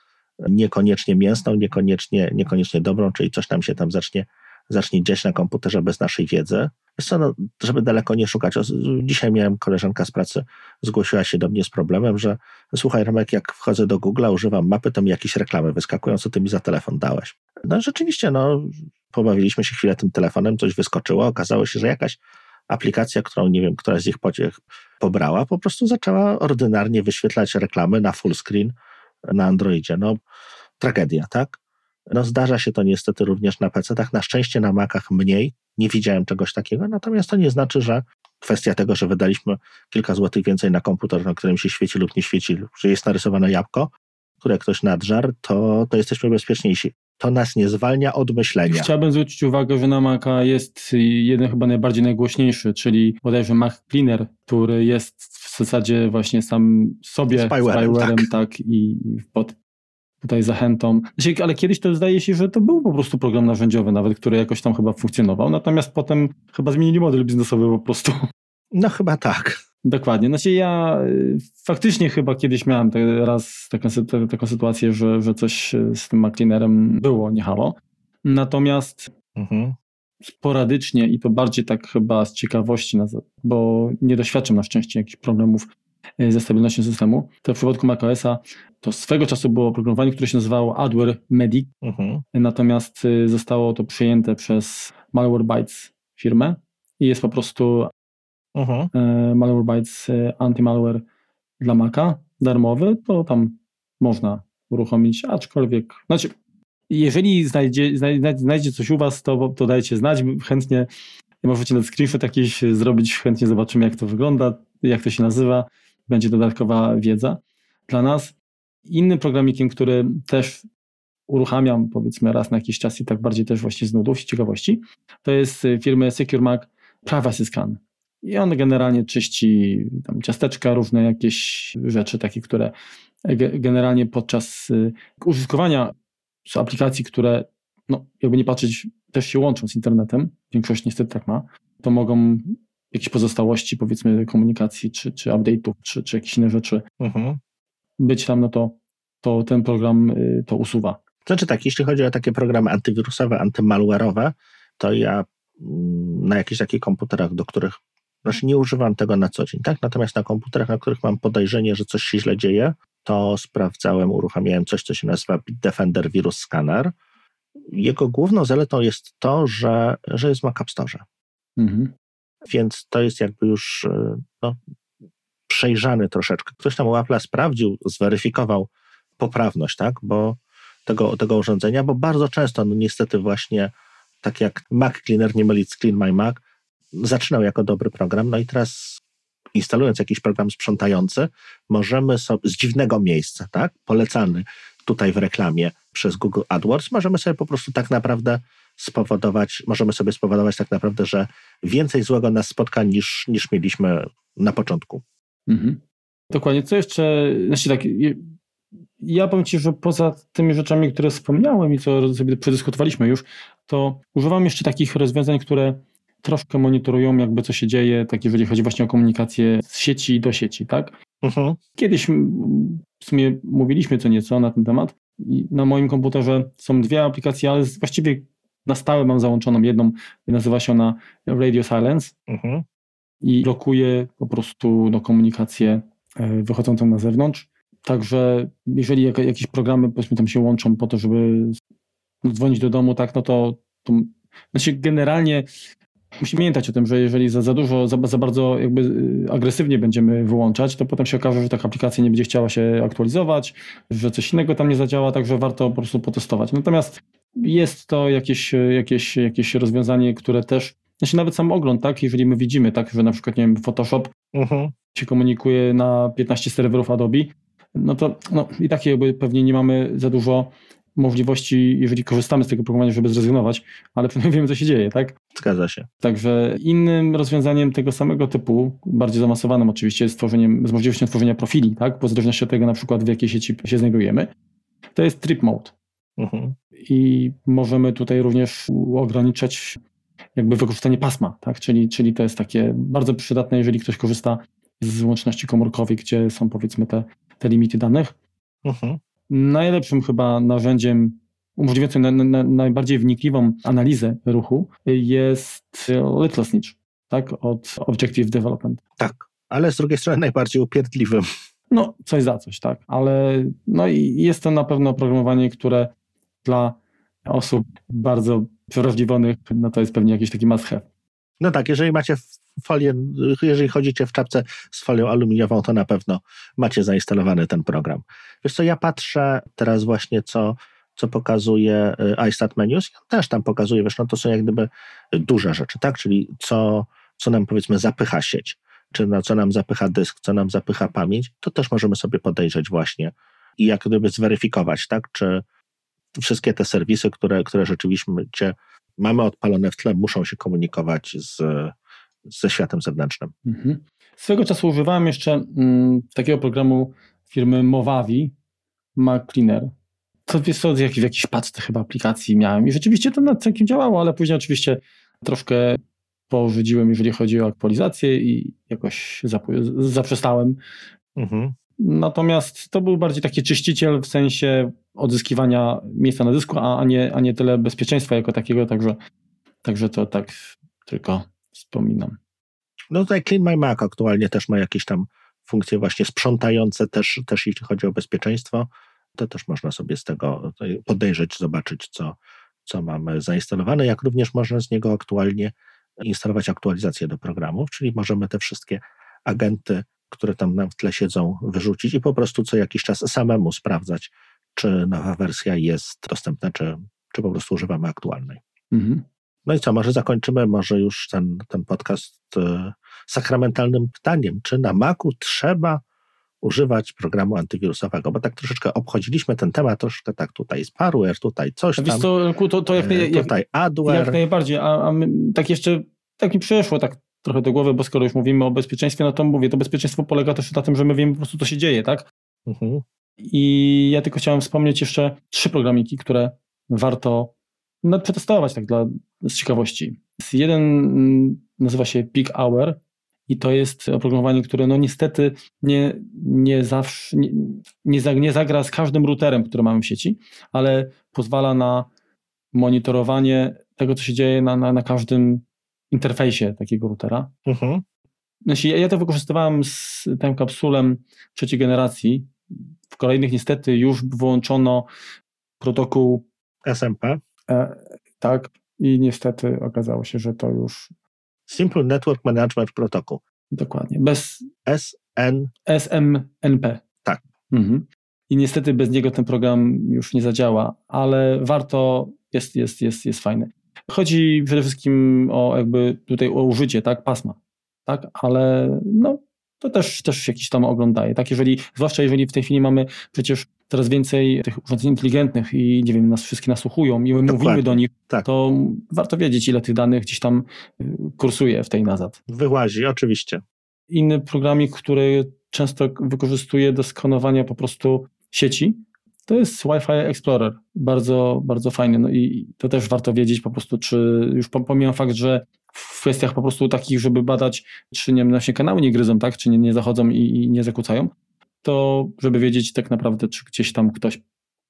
Niekoniecznie mięsną, niekoniecznie, niekoniecznie dobrą, czyli coś nam się tam zacznie, zacznie dziać na komputerze bez naszej wiedzy. Wiesz co, no, żeby daleko nie szukać. Dzisiaj miałem koleżanka z pracy, zgłosiła się do mnie z problemem, że słuchaj Remek, jak wchodzę do Google'a, używam mapy, to mi jakieś reklamy wyskakują, co ty mi za telefon dałeś. No rzeczywiście, no, pobawiliśmy się chwilę tym telefonem, coś wyskoczyło, okazało się, że jakaś aplikacja, którą nie wiem, która z ich pociech pobrała, po prostu zaczęła ordynarnie wyświetlać reklamy na full screen na Androidzie. No, tragedia, tak? No zdarza się to niestety również na PC-tach, na szczęście na Macach mniej, nie widziałem czegoś takiego, natomiast to nie znaczy, że kwestia tego, że wydaliśmy kilka złotych więcej na komputer, na którym się świeci lub nie świeci, że jest narysowane jabłko, które ktoś nadżar, to, to jesteśmy bezpieczniejsi. To nas nie zwalnia od myślenia. Chciałbym zwrócić uwagę, że na Maca jest jeden chyba najbardziej najgłośniejszy, czyli bodajże Mac Cleaner, który jest w zasadzie właśnie sam sobie spywarem, spywarem tak. tak. i pod tutaj zachętą. Znaczy, ale kiedyś to zdaje się, że to był po prostu program narzędziowy nawet, który jakoś tam chyba funkcjonował, natomiast potem chyba zmienili model biznesowy po prostu. No chyba tak. Dokładnie. Znaczy ja y, faktycznie chyba kiedyś miałem raz taką, taką sytuację, że, że coś z tym McLeanerem było, nie halo. Natomiast mhm. sporadycznie i to bardziej tak chyba z ciekawości, bo nie doświadczam na szczęście jakichś problemów y, ze stabilnością systemu, to w przypadku macOSa to swego czasu było oprogramowanie, które się nazywało Adware Medic, mhm. natomiast y, zostało to przyjęte przez Malwarebytes firmę i jest po prostu uh-huh. Malwarebytes e, anti-malware dla Maca, darmowy, to tam można uruchomić, aczkolwiek, znaczy, jeżeli znajdzie, znajdzie, znajdzie coś u Was, to, to dajcie znać, chętnie możecie nawet screenshot jakiś zrobić, chętnie zobaczymy jak to wygląda, jak to się nazywa, będzie dodatkowa wiedza dla nas. Innym programikiem, który też uruchamiam powiedzmy raz na jakiś czas i tak bardziej też właśnie z nudów i ciekawości, to jest firmy Secure Mac Privacy Scan. I on generalnie czyści tam ciasteczka, różne jakieś rzeczy takie, które generalnie podczas y, użytkowania są aplikacji, które no, jakby nie patrzeć, też się łączą z internetem, większość niestety tak ma, to mogą jakieś pozostałości powiedzmy komunikacji, czy, czy update'ów, czy, czy jakieś inne rzeczy mhm. Być tam, no to, to ten program y, to usuwa. Znaczy tak, jeśli chodzi o takie programy antywirusowe, antymalware'owe, to ja mm, na jakichś takich komputerach, do których znaczy nie używam tego na co dzień, tak? Natomiast na komputerach, na których mam podejrzenie, że coś się źle dzieje, to sprawdzałem, uruchamiałem coś, co się nazywa Bitdefender Virus Scanner. Jego główną zaletą jest to, że, że jest w Mac App Store. Mhm. Więc to jest jakby już e, no, przejrzany troszeczkę. Ktoś tam u Apple sprawdził, zweryfikował poprawność, tak? Bo tego, tego urządzenia, bo bardzo często, no niestety właśnie tak jak Mac Cleaner, nie mylić Clean My Mac, zaczynał jako dobry program, no i teraz instalując jakiś program sprzątający, możemy sobie z dziwnego miejsca, tak, polecany tutaj w reklamie przez Google AdWords, możemy sobie po prostu tak naprawdę spowodować, możemy sobie spowodować tak naprawdę, że więcej złego nas spotka niż, niż mieliśmy na początku. Mhm. Dokładnie. Co jeszcze, znaczy tak, ja powiem Ci, że poza tymi rzeczami, które wspomniałem i co sobie przedyskutowaliśmy już, to używam jeszcze takich rozwiązań, które troszkę monitorują jakby co się dzieje, tak jeżeli chodzi właśnie o komunikację z sieci do sieci, tak? Uh-huh. Kiedyś w sumie mówiliśmy co nieco na ten temat i na moim komputerze są dwie aplikacje, ale właściwie na stałe mam załączoną jedną, nazywa się ona Radio Silence uh-huh. I blokuje po prostu no, komunikację e, wychodzącą na zewnątrz. Także jeżeli jakieś programy powiedzmy tam się łączą po to, żeby dzwonić do domu, tak, no to, to znaczy generalnie musimy pamiętać o tym, że jeżeli za, za dużo, za, za bardzo jakby y, agresywnie będziemy wyłączać, to potem się okaże, że taka aplikacja nie będzie chciała się aktualizować, że coś innego tam nie zadziała, także warto po prostu potestować. Natomiast jest to jakieś, jakieś, jakieś rozwiązanie, które też, znaczy nawet sam ogląd, tak, jeżeli my widzimy, tak, że na przykład, nie wiem, Photoshop uh-huh. się komunikuje na 15 serwerów Adobe, no to no, i tak jakby pewnie nie mamy za dużo możliwości, jeżeli korzystamy z tego programowania, żeby zrezygnować, ale przynajmniej wiemy, co się dzieje, tak? Zgadza się. Także innym rozwiązaniem tego samego typu, bardziej zaawansowanym oczywiście, jest stworzeniem, z możliwością tworzenia profili, tak? Po zależności od tego na przykład, w jakiej sieci się znajdujemy, to jest trip mode. Uh-huh. I możemy tutaj również ograniczać jakby wykorzystanie pasma, tak? Czyli, czyli to jest takie bardzo przydatne, jeżeli ktoś korzysta z łączności komórkowej, gdzie są powiedzmy te, te limity danych. Uh-huh najlepszym chyba narzędziem umożliwiającym na, na, najbardziej wnikliwą analizę ruchu jest Little Snitch, tak, od Objective Development. Tak, ale z drugiej strony najbardziej upierdliwym. No, coś za coś, tak, ale no i jest to na pewno oprogramowanie, które dla osób bardzo przerażliwionych, no to jest pewnie jakiś taki must. No tak, jeżeli macie folię, jeżeli chodzicie w czapce z folią aluminiową, to na pewno macie zainstalowany ten program. Wiesz co, ja patrzę teraz właśnie, co, co pokazuje y, iStat Menus, ja też tam pokazuje, wiesz, no to są jak gdyby duże rzeczy, tak, czyli co, co nam powiedzmy zapycha sieć, czy na co nam zapycha dysk, co nam zapycha pamięć, to też możemy sobie podejrzeć właśnie i jak gdyby zweryfikować, tak, czy wszystkie te serwisy, które, które rzeczywiście mamy odpalone w tle, muszą się komunikować z, ze światem zewnętrznym. Mhm. Swego czasu używałem jeszcze mm, takiego programu firmy Movavi, Mac Cleaner. To wiesz co, jak, w jakiejś paczce chyba aplikacji miałem i rzeczywiście to na całkiem działało, ale później oczywiście troszkę pożydziłem, jeżeli chodzi o aktualizację i jakoś zaprzestałem. Mhm. Natomiast to był bardziej taki czyściciel w sensie odzyskiwania miejsca na dysku, a nie, a nie tyle bezpieczeństwa jako takiego, także, także to tak tylko wspominam. No tutaj Clean My Mac aktualnie też ma jakieś tam funkcje właśnie sprzątające też, też jeśli chodzi o bezpieczeństwo, to też można sobie z tego podejrzeć, zobaczyć, co, co mamy zainstalowane, jak również można z niego aktualnie instalować aktualizacje do programów, czyli możemy te wszystkie agenty, które tam nam w tle siedzą, wyrzucić i po prostu co jakiś czas samemu sprawdzać, czy nowa wersja jest dostępna, czy, czy po prostu używamy aktualnej. Mhm. No i co, może zakończymy może już ten, ten podcast e, sakramentalnym pytaniem, czy na Macu trzeba używać programu antywirusowego, bo tak troszeczkę obchodziliśmy ten temat, troszkę tak tutaj jest parware, tutaj coś tam. To, to, to jak, naj, tutaj adware. Jak najbardziej, a, a tak jeszcze, tak mi przeszło tak trochę do głowy, bo skoro już mówimy o bezpieczeństwie, no to mówię, to bezpieczeństwo polega też na tym, że my wiemy po prostu, co się dzieje, tak? Mhm. I ja tylko chciałem wspomnieć jeszcze trzy programiki, które warto no, przetestować tak dla, z ciekawości. Jeden mm, nazywa się Peak Hour i to jest oprogramowanie, które no niestety nie, nie zawsze, nie, nie, nie zagra z każdym routerem, który mamy w sieci, ale pozwala na monitorowanie tego, co się dzieje na, na, na każdym interfejsie takiego routera. Mhm. Znaczy, ja, ja to wykorzystywałem z tym kapsulem trzeciej generacji. W kolejnych niestety już włączono protokół SMP. E, tak, i niestety okazało się, że to już. Simple Network Management Protocol. Dokładnie. Bez. SN. SMNP. Tak. Mhm. I niestety bez niego ten program już nie zadziała, ale warto, jest, jest, jest, jest fajny. Chodzi przede wszystkim o jakby tutaj o użycie, tak, pasma, tak, ale no, to też, też jakiś tam oglądaje, tak, jeżeli, zwłaszcza jeżeli w tej chwili mamy przecież coraz więcej tych urządzeń inteligentnych i nie wiem, nas wszystkie nasłuchują i my Dokładnie. mówimy do nich, tak. to warto wiedzieć, ile tych danych gdzieś tam y, kursuje w tej nazad. Wyłazi, oczywiście. Inny programik, który często wykorzystuję do skanowania po prostu sieci, to jest Wi-Fi Explorer. Bardzo, bardzo fajny. No i to też warto wiedzieć po prostu, czy już pomijam fakt, że w kwestiach po prostu takich, żeby badać, czy nie, właśnie kanały nie gryzą, tak, czy nie, nie zachodzą i, i nie zakłócają, to żeby wiedzieć tak naprawdę, czy gdzieś tam ktoś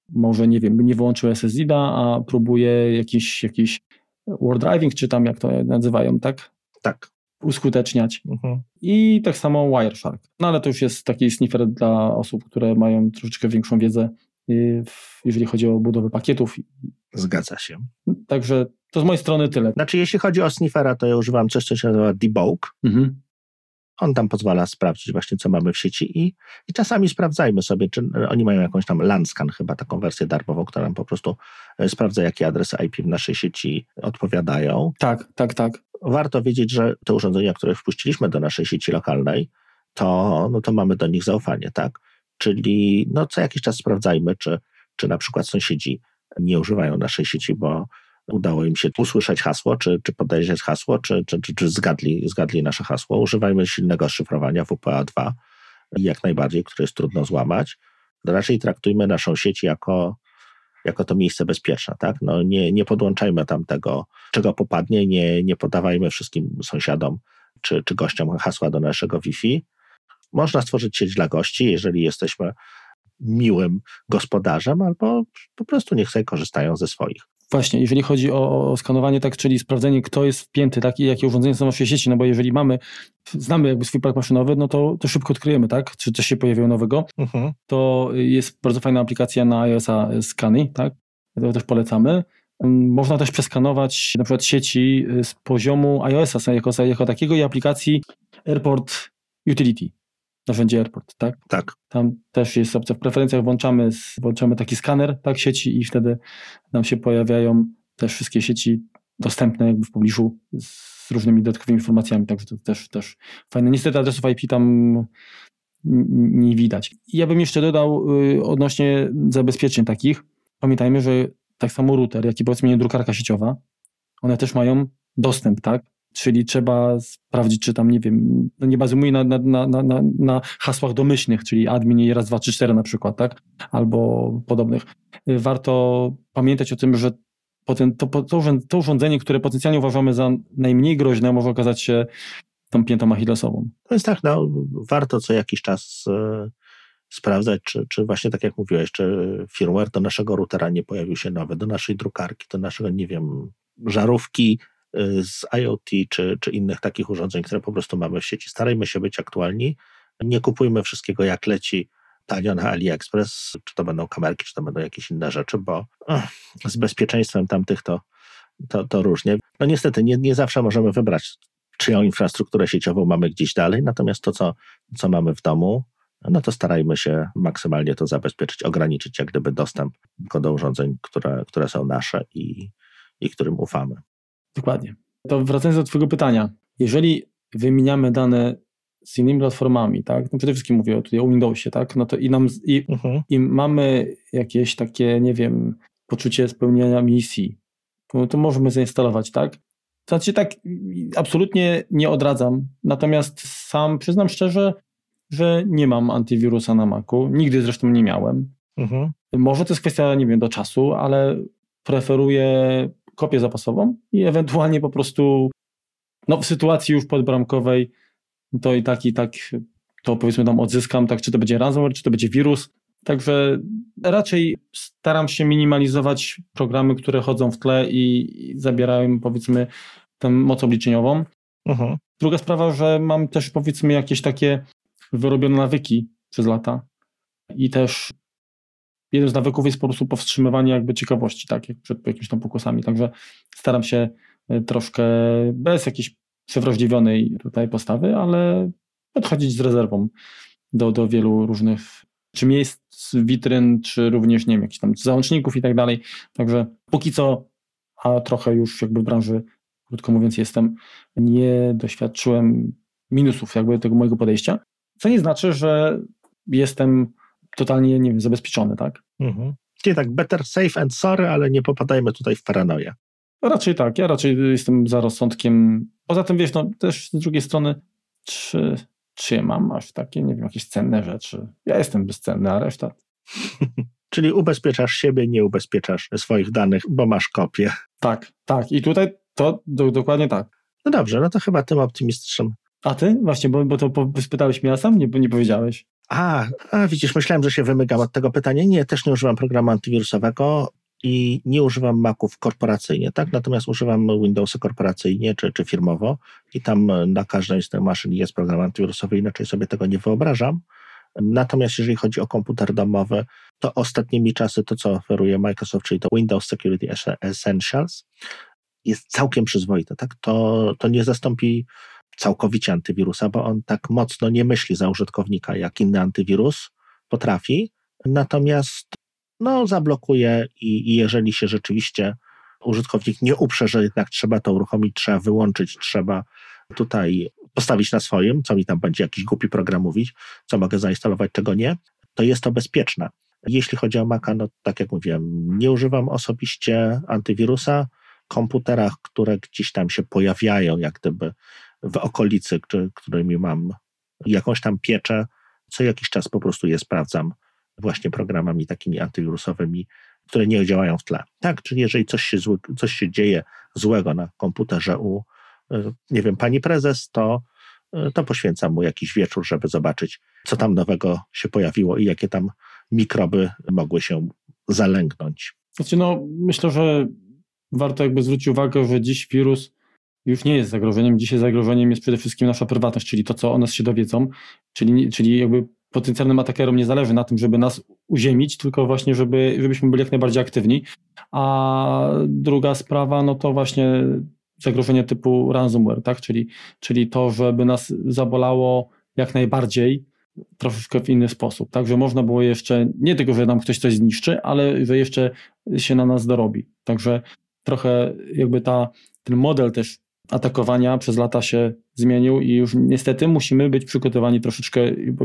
może, nie wiem, nie wyłączył SSID-a, a próbuje jakiś, jakiś word driving, czy tam jak to nazywają, tak? Tak. Uskuteczniać. Mhm. I tak samo Wireshark. No ale to już jest taki sniffer dla osób, które mają troszeczkę większą wiedzę, jeżeli chodzi o budowę pakietów. Zgadza się. Także To z mojej strony tyle. Znaczy, jeśli chodzi o sniffera, to ja używam coś, co się nazywa debug. Mhm. On tam pozwala sprawdzić właśnie, co mamy w sieci i, i czasami sprawdzajmy sobie, czy oni mają jakąś tam Landscan, chyba taką wersję darmową, która nam po prostu e, sprawdza, jakie adresy IP w naszej sieci odpowiadają. Tak, tak, tak. Warto wiedzieć, że te urządzenia, które wpuściliśmy do naszej sieci lokalnej, to, no to mamy do nich zaufanie, tak? Czyli no, co jakiś czas sprawdzajmy, czy, czy na przykład sąsiedzi nie używają naszej sieci, bo udało im się usłyszeć hasło, czy, czy podejrzeć hasło, czy, czy, czy, czy zgadli, zgadli nasze hasło. Używajmy silnego szyfrowania WPA2 jak najbardziej, które jest trudno złamać. Raczej traktujmy naszą sieć jako, jako to miejsce bezpieczne. Tak? No nie, nie podłączajmy tam tego, czego popadnie, nie, nie podawajmy wszystkim sąsiadom czy, czy gościom hasła do naszego Wi-Fi. Można stworzyć sieć dla gości, jeżeli jesteśmy miłym gospodarzem, albo po prostu niech sobie korzystają ze swoich. Właśnie, jeżeli chodzi o, o, skanowanie, tak, czyli sprawdzenie, kto jest wpięty, tak, i jakie urządzenia są w naszej sieci, no bo jeżeli mamy, znamy jakby swój park maszynowy, no to, to szybko odkryjemy, tak, czy coś się pojawiło nowego. Uh-huh. To jest bardzo fajna aplikacja na iOS-a Scany, tak, to też polecamy. Można też przeskanować na przykład sieci z poziomu iOS-a jako, jako takiego i aplikacji Airport Utility narzędzie Airport, tak? Tak. Tam też jest opcja w preferencjach, włączamy, włączamy taki skaner tak, sieci i wtedy nam się pojawiają też wszystkie sieci dostępne jakby w pobliżu z różnymi dodatkowymi informacjami, także to też, też fajne. Niestety adresów IP tam nie widać. Ja bym jeszcze dodał y, odnośnie zabezpieczeń takich. Pamiętajmy, że tak samo router, jak i powiedzmy drukarka sieciowa, one też mają dostęp, tak? Czyli trzeba sprawdzić, czy tam, nie wiem, no nie bazuje na, na, na, na, na hasłach domyślnych, czyli admin i raz, dwa, trzy, cztery na przykład, tak? Albo podobnych. Warto pamiętać o tym, że to, to, urządzenie, które potencjalnie uważamy za najmniej groźne, może okazać się tą piętą achillesową. To jest tak, no, warto co jakiś czas e, sprawdzać, czy, czy właśnie tak jak mówiłeś, czy firmware do naszego routera nie pojawił się nowy, do naszej drukarki, do naszego, nie wiem, żarówki, z IoT czy, czy innych takich urządzeń, które po prostu mamy w sieci. Starajmy się być aktualni. Nie kupujmy wszystkiego jak leci tanio na AliExpress, czy to będą kamerki, czy to będą jakieś inne rzeczy, bo ach, z bezpieczeństwem tamtych to, to, to różnie. No niestety nie, nie zawsze możemy wybrać, czyją infrastrukturę sieciową mamy gdzieś dalej, natomiast to, co, co mamy w domu, no to starajmy się maksymalnie to zabezpieczyć, ograniczyć jak gdyby dostęp do urządzeń, które, które są nasze i, i którym ufamy. Dokładnie. To wracając do Twojego pytania. Jeżeli wymieniamy dane z innymi platformami, tak? No przede wszystkim mówię tutaj o Windowsie, tak? No to i nam i, uh-huh. i mamy jakieś takie, nie wiem, poczucie spełnienia misji, to, to możemy zainstalować, tak? Znaczy tak, absolutnie nie odradzam, natomiast sam przyznam szczerze, że nie mam antywirusa na Macu, nigdy zresztą nie miałem. Uh-huh. Może to jest kwestia, nie wiem, do czasu, ale preferuję kopię zapasową i ewentualnie po prostu no, w sytuacji już podbramkowej to i tak, i tak to powiedzmy tam odzyskam, tak czy to będzie ransomware, czy to będzie wirus. Także raczej staram się minimalizować programy, które chodzą w tle i, zabierają powiedzmy tę moc obliczeniową. Uh-huh. Druga sprawa, że mam też powiedzmy jakieś takie wyrobione nawyki przez lata i też jeden z nawyków jest po prostu powstrzymywanie jakby ciekawości, tak, jak przed jakimiś tam pokusami. Także staram się e, troszkę bez jakiejś przewrażliwionej tutaj postawy, ale podchodzić z rezerwą do, do wielu różnych czy miejsc, witryn, czy również, nie wiem, jakichś tam załączników i tak dalej. Także póki co, a trochę już jakby w branży, krótko mówiąc, jestem, nie doświadczyłem minusów jakby tego mojego podejścia, co nie znaczy, że jestem totalnie, nie wiem, zabezpieczony, tak? Mhm. Czyli tak, better safe and sorry, ale nie popadajmy tutaj w paranoję. Raczej tak, ja raczej jestem za rozsądkiem. Poza tym, wiesz, no też z drugiej strony, czy, czy mam aż takie, nie wiem, jakieś cenne rzeczy? Ja jestem bezcenny, a reszta... Czyli ubezpieczasz siebie, nie ubezpieczasz swoich danych, bo masz kopię. Tak, tak. I tutaj to do, dokładnie tak. No dobrze, no to chyba tym optymistycznym. A ty? Właśnie, bo, bo to spytałeś mnie, a sam nie, nie powiedziałeś. A, a, widzisz, myślałem, że się wymykam od tego pytania. Nie, też nie używam programu antywirusowego i nie używam Maców korporacyjnie, tak? Natomiast używam Windowsy korporacyjnie czy, czy firmowo i tam na każdej z tych maszyn jest program antywirusowy, inaczej sobie tego nie wyobrażam. Natomiast jeżeli chodzi o komputer domowy, to ostatnimi czasy to, co oferuje Microsoft, czyli to Windows Security Essentials, jest całkiem przyzwoite. Tak? To, to nie zastąpi całkowicie antywirusa, bo on tak mocno nie myśli za użytkownika, jak inny antywirus potrafi. Natomiast no, zablokuje i, i jeżeli się rzeczywiście użytkownik nie uprze, że jednak trzeba to uruchomić, trzeba wyłączyć, trzeba tutaj postawić na swoim, co mi tam będzie jakiś głupi program mówić, co mogę zainstalować, czego nie, to jest to bezpieczne. Jeśli chodzi o Maca, no tak jak mówiłem, nie używam osobiście antywirusa. Komputerach, które gdzieś tam się pojawiają, jak gdyby w okolicy, który, którymi mam jakąś tam pieczę, co jakiś czas po prostu je sprawdzam właśnie programami takimi antywirusowymi, które nie działają w tle. Tak, czyli jeżeli coś się, zły, coś się dzieje złego na komputerze u, e, nie wiem, pani prezes, to, e, to poświęcam mu jakiś wieczór, żeby zobaczyć, co tam nowego się pojawiło i jakie tam mikroby mogły się zalęgnąć. Znaczy, no, myślę, że warto jakby zwrócić uwagę, że dziś wirus już nie jest zagrożeniem. Dzisiaj zagrożeniem jest przede wszystkim nasza prywatność, czyli to, co o nas się dowiedzą, czyli, czyli jakby potencjalnym atakerom nie zależy na tym, żeby nas uziemić, tylko właśnie, żeby, żebyśmy byli jak najbardziej aktywni. A druga sprawa, no to właśnie zagrożenie typu ransomware, tak? czyli, czyli to, żeby nas zabolało jak najbardziej, troszeczkę w inny sposób, tak, że można było jeszcze, nie tylko, że nam ktoś coś zniszczy, ale że jeszcze się na nas dorobi. Także trochę jakby ta, ten model też atakowania przez lata się zmienił i już niestety musimy być przygotowani troszeczkę,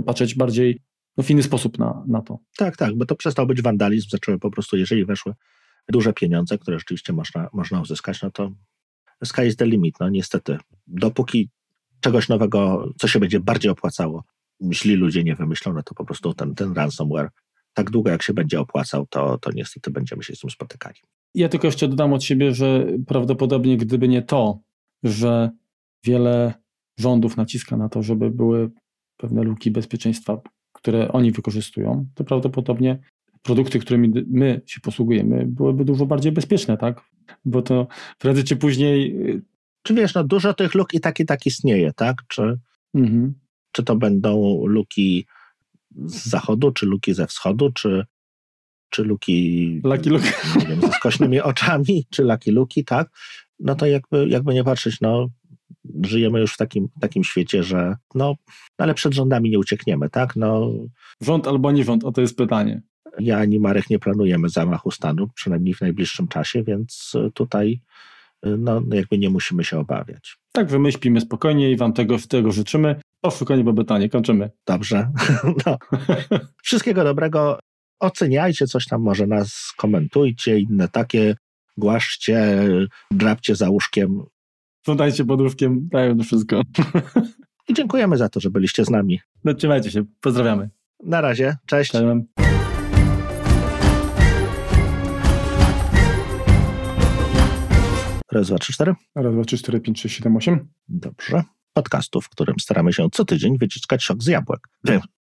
patrzeć bardziej no, w inny sposób na, na to. Tak, tak, bo to przestał być wandalizm, zaczęły po prostu, jeżeli weszły duże pieniądze, które rzeczywiście można, można uzyskać, no to sky is the limit, no niestety. Dopóki czegoś nowego, co się będzie bardziej opłacało, źli ludzie nie wymyślą, no to po prostu ten, ten ransomware tak długo jak się będzie opłacał, to, to niestety będziemy się z tym spotykali. Ja tylko jeszcze dodam od siebie, że prawdopodobnie gdyby nie to, że wiele rządów naciska na to, żeby były pewne luki bezpieczeństwa, które oni wykorzystują, to prawdopodobnie produkty, którymi my się posługujemy, byłyby dużo bardziej bezpieczne, tak? Bo to prędzej czy później. Y, czy wiesz, no dużo tych luk i tak i tak istnieje, tak? Czy, mhm. czy to będą luki z zachodu, czy luki ze wschodu, czy, czy luki, Lucky Luke. Nie wiem, ze skośnymi oczami, czy Lucky Luki, tak? No to jakby, jakby nie patrzeć, no żyjemy już w takim, takim świecie, że no, ale przed rządami nie uciekniemy, tak? No, rząd albo nie rząd, o to jest pytanie. Ja ani Marek nie planujemy zamachu stanu, przynajmniej w najbliższym czasie, więc tutaj no, jakby nie musimy się obawiać. Tak, że my śpimy spokojnie i wam tego, tego życzymy. Bo pytanie, kończymy. Dobrze. No. Wszystkiego dobrego. Oceniajcie coś tam, może nas komentujcie, inne takie, głaszcie, drapcie za łóżkiem. Podajcie pod łóżkiem, dają to wszystko. I dziękujemy za to, że byliście z nami. No, trzymajcie się, pozdrawiamy. Na razie, cześć. cześć. Raz, dwa, trzy, cztery. Raz, dwa, trzy, cztery, pięć, sześć, siedem, osiem. Dobrze. Podcastu, w którym staramy się co tydzień wyciskać sok z jabłek.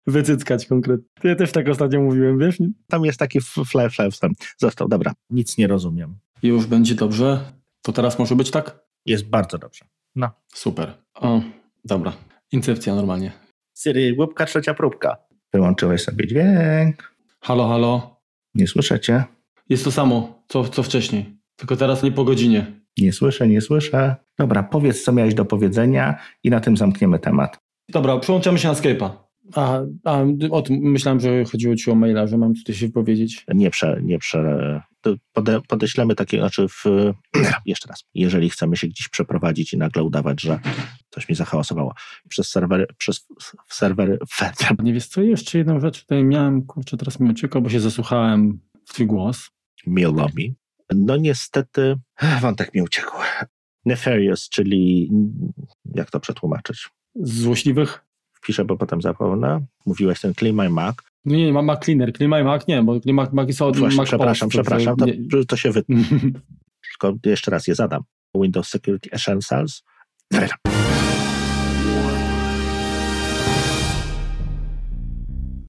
Wycyckać konkretnie. Ja też tak ostatnio mówiłem, wiesz? Tam jest taki fle, fle, tam został. Dobra, nic nie rozumiem. Już będzie dobrze. To teraz może być tak? Jest bardzo dobrze. No. Super. O, dobra. Incepcja normalnie. Siri, łupka trzecia próbka. Wyłączyłeś sobie dźwięk. Halo, halo. Nie słyszycie? Jest to samo, co, co wcześniej. Tylko teraz nie po godzinie. Nie słyszę, nie słyszę. Dobra, powiedz, co miałeś do powiedzenia i na tym zamkniemy temat. Dobra, przełączamy się na Skype'a. A, a o tym myślałem, że chodziło ci o maila, że mam tutaj się wypowiedzieć. Nie prze, nie prze, pode, podeślemy takie, znaczy w, jeszcze raz, jeżeli chcemy się gdzieś przeprowadzić i nagle udawać, że coś mi zahałasowało przez serwery, przez serwery. Nie wiesz co, jeszcze jedną rzecz tutaj miałem, kurczę, teraz mi uciekło, bo się zasłuchałem w twój głos. Milomi. No niestety wątek mi uciekł. Nefarious, czyli jak to przetłumaczyć? Złośliwych? Wpiszę, bo potem zapomnę. Mówiłeś ten Clean My Mac. No nie, nie, ma Mac Cleaner. Clean My Mac nie, bo My Mac jest od Właśnie, Mac Przepraszam, przepraszam, to, to się wy... Tylko jeszcze raz je zadam. Windows Security Essentials.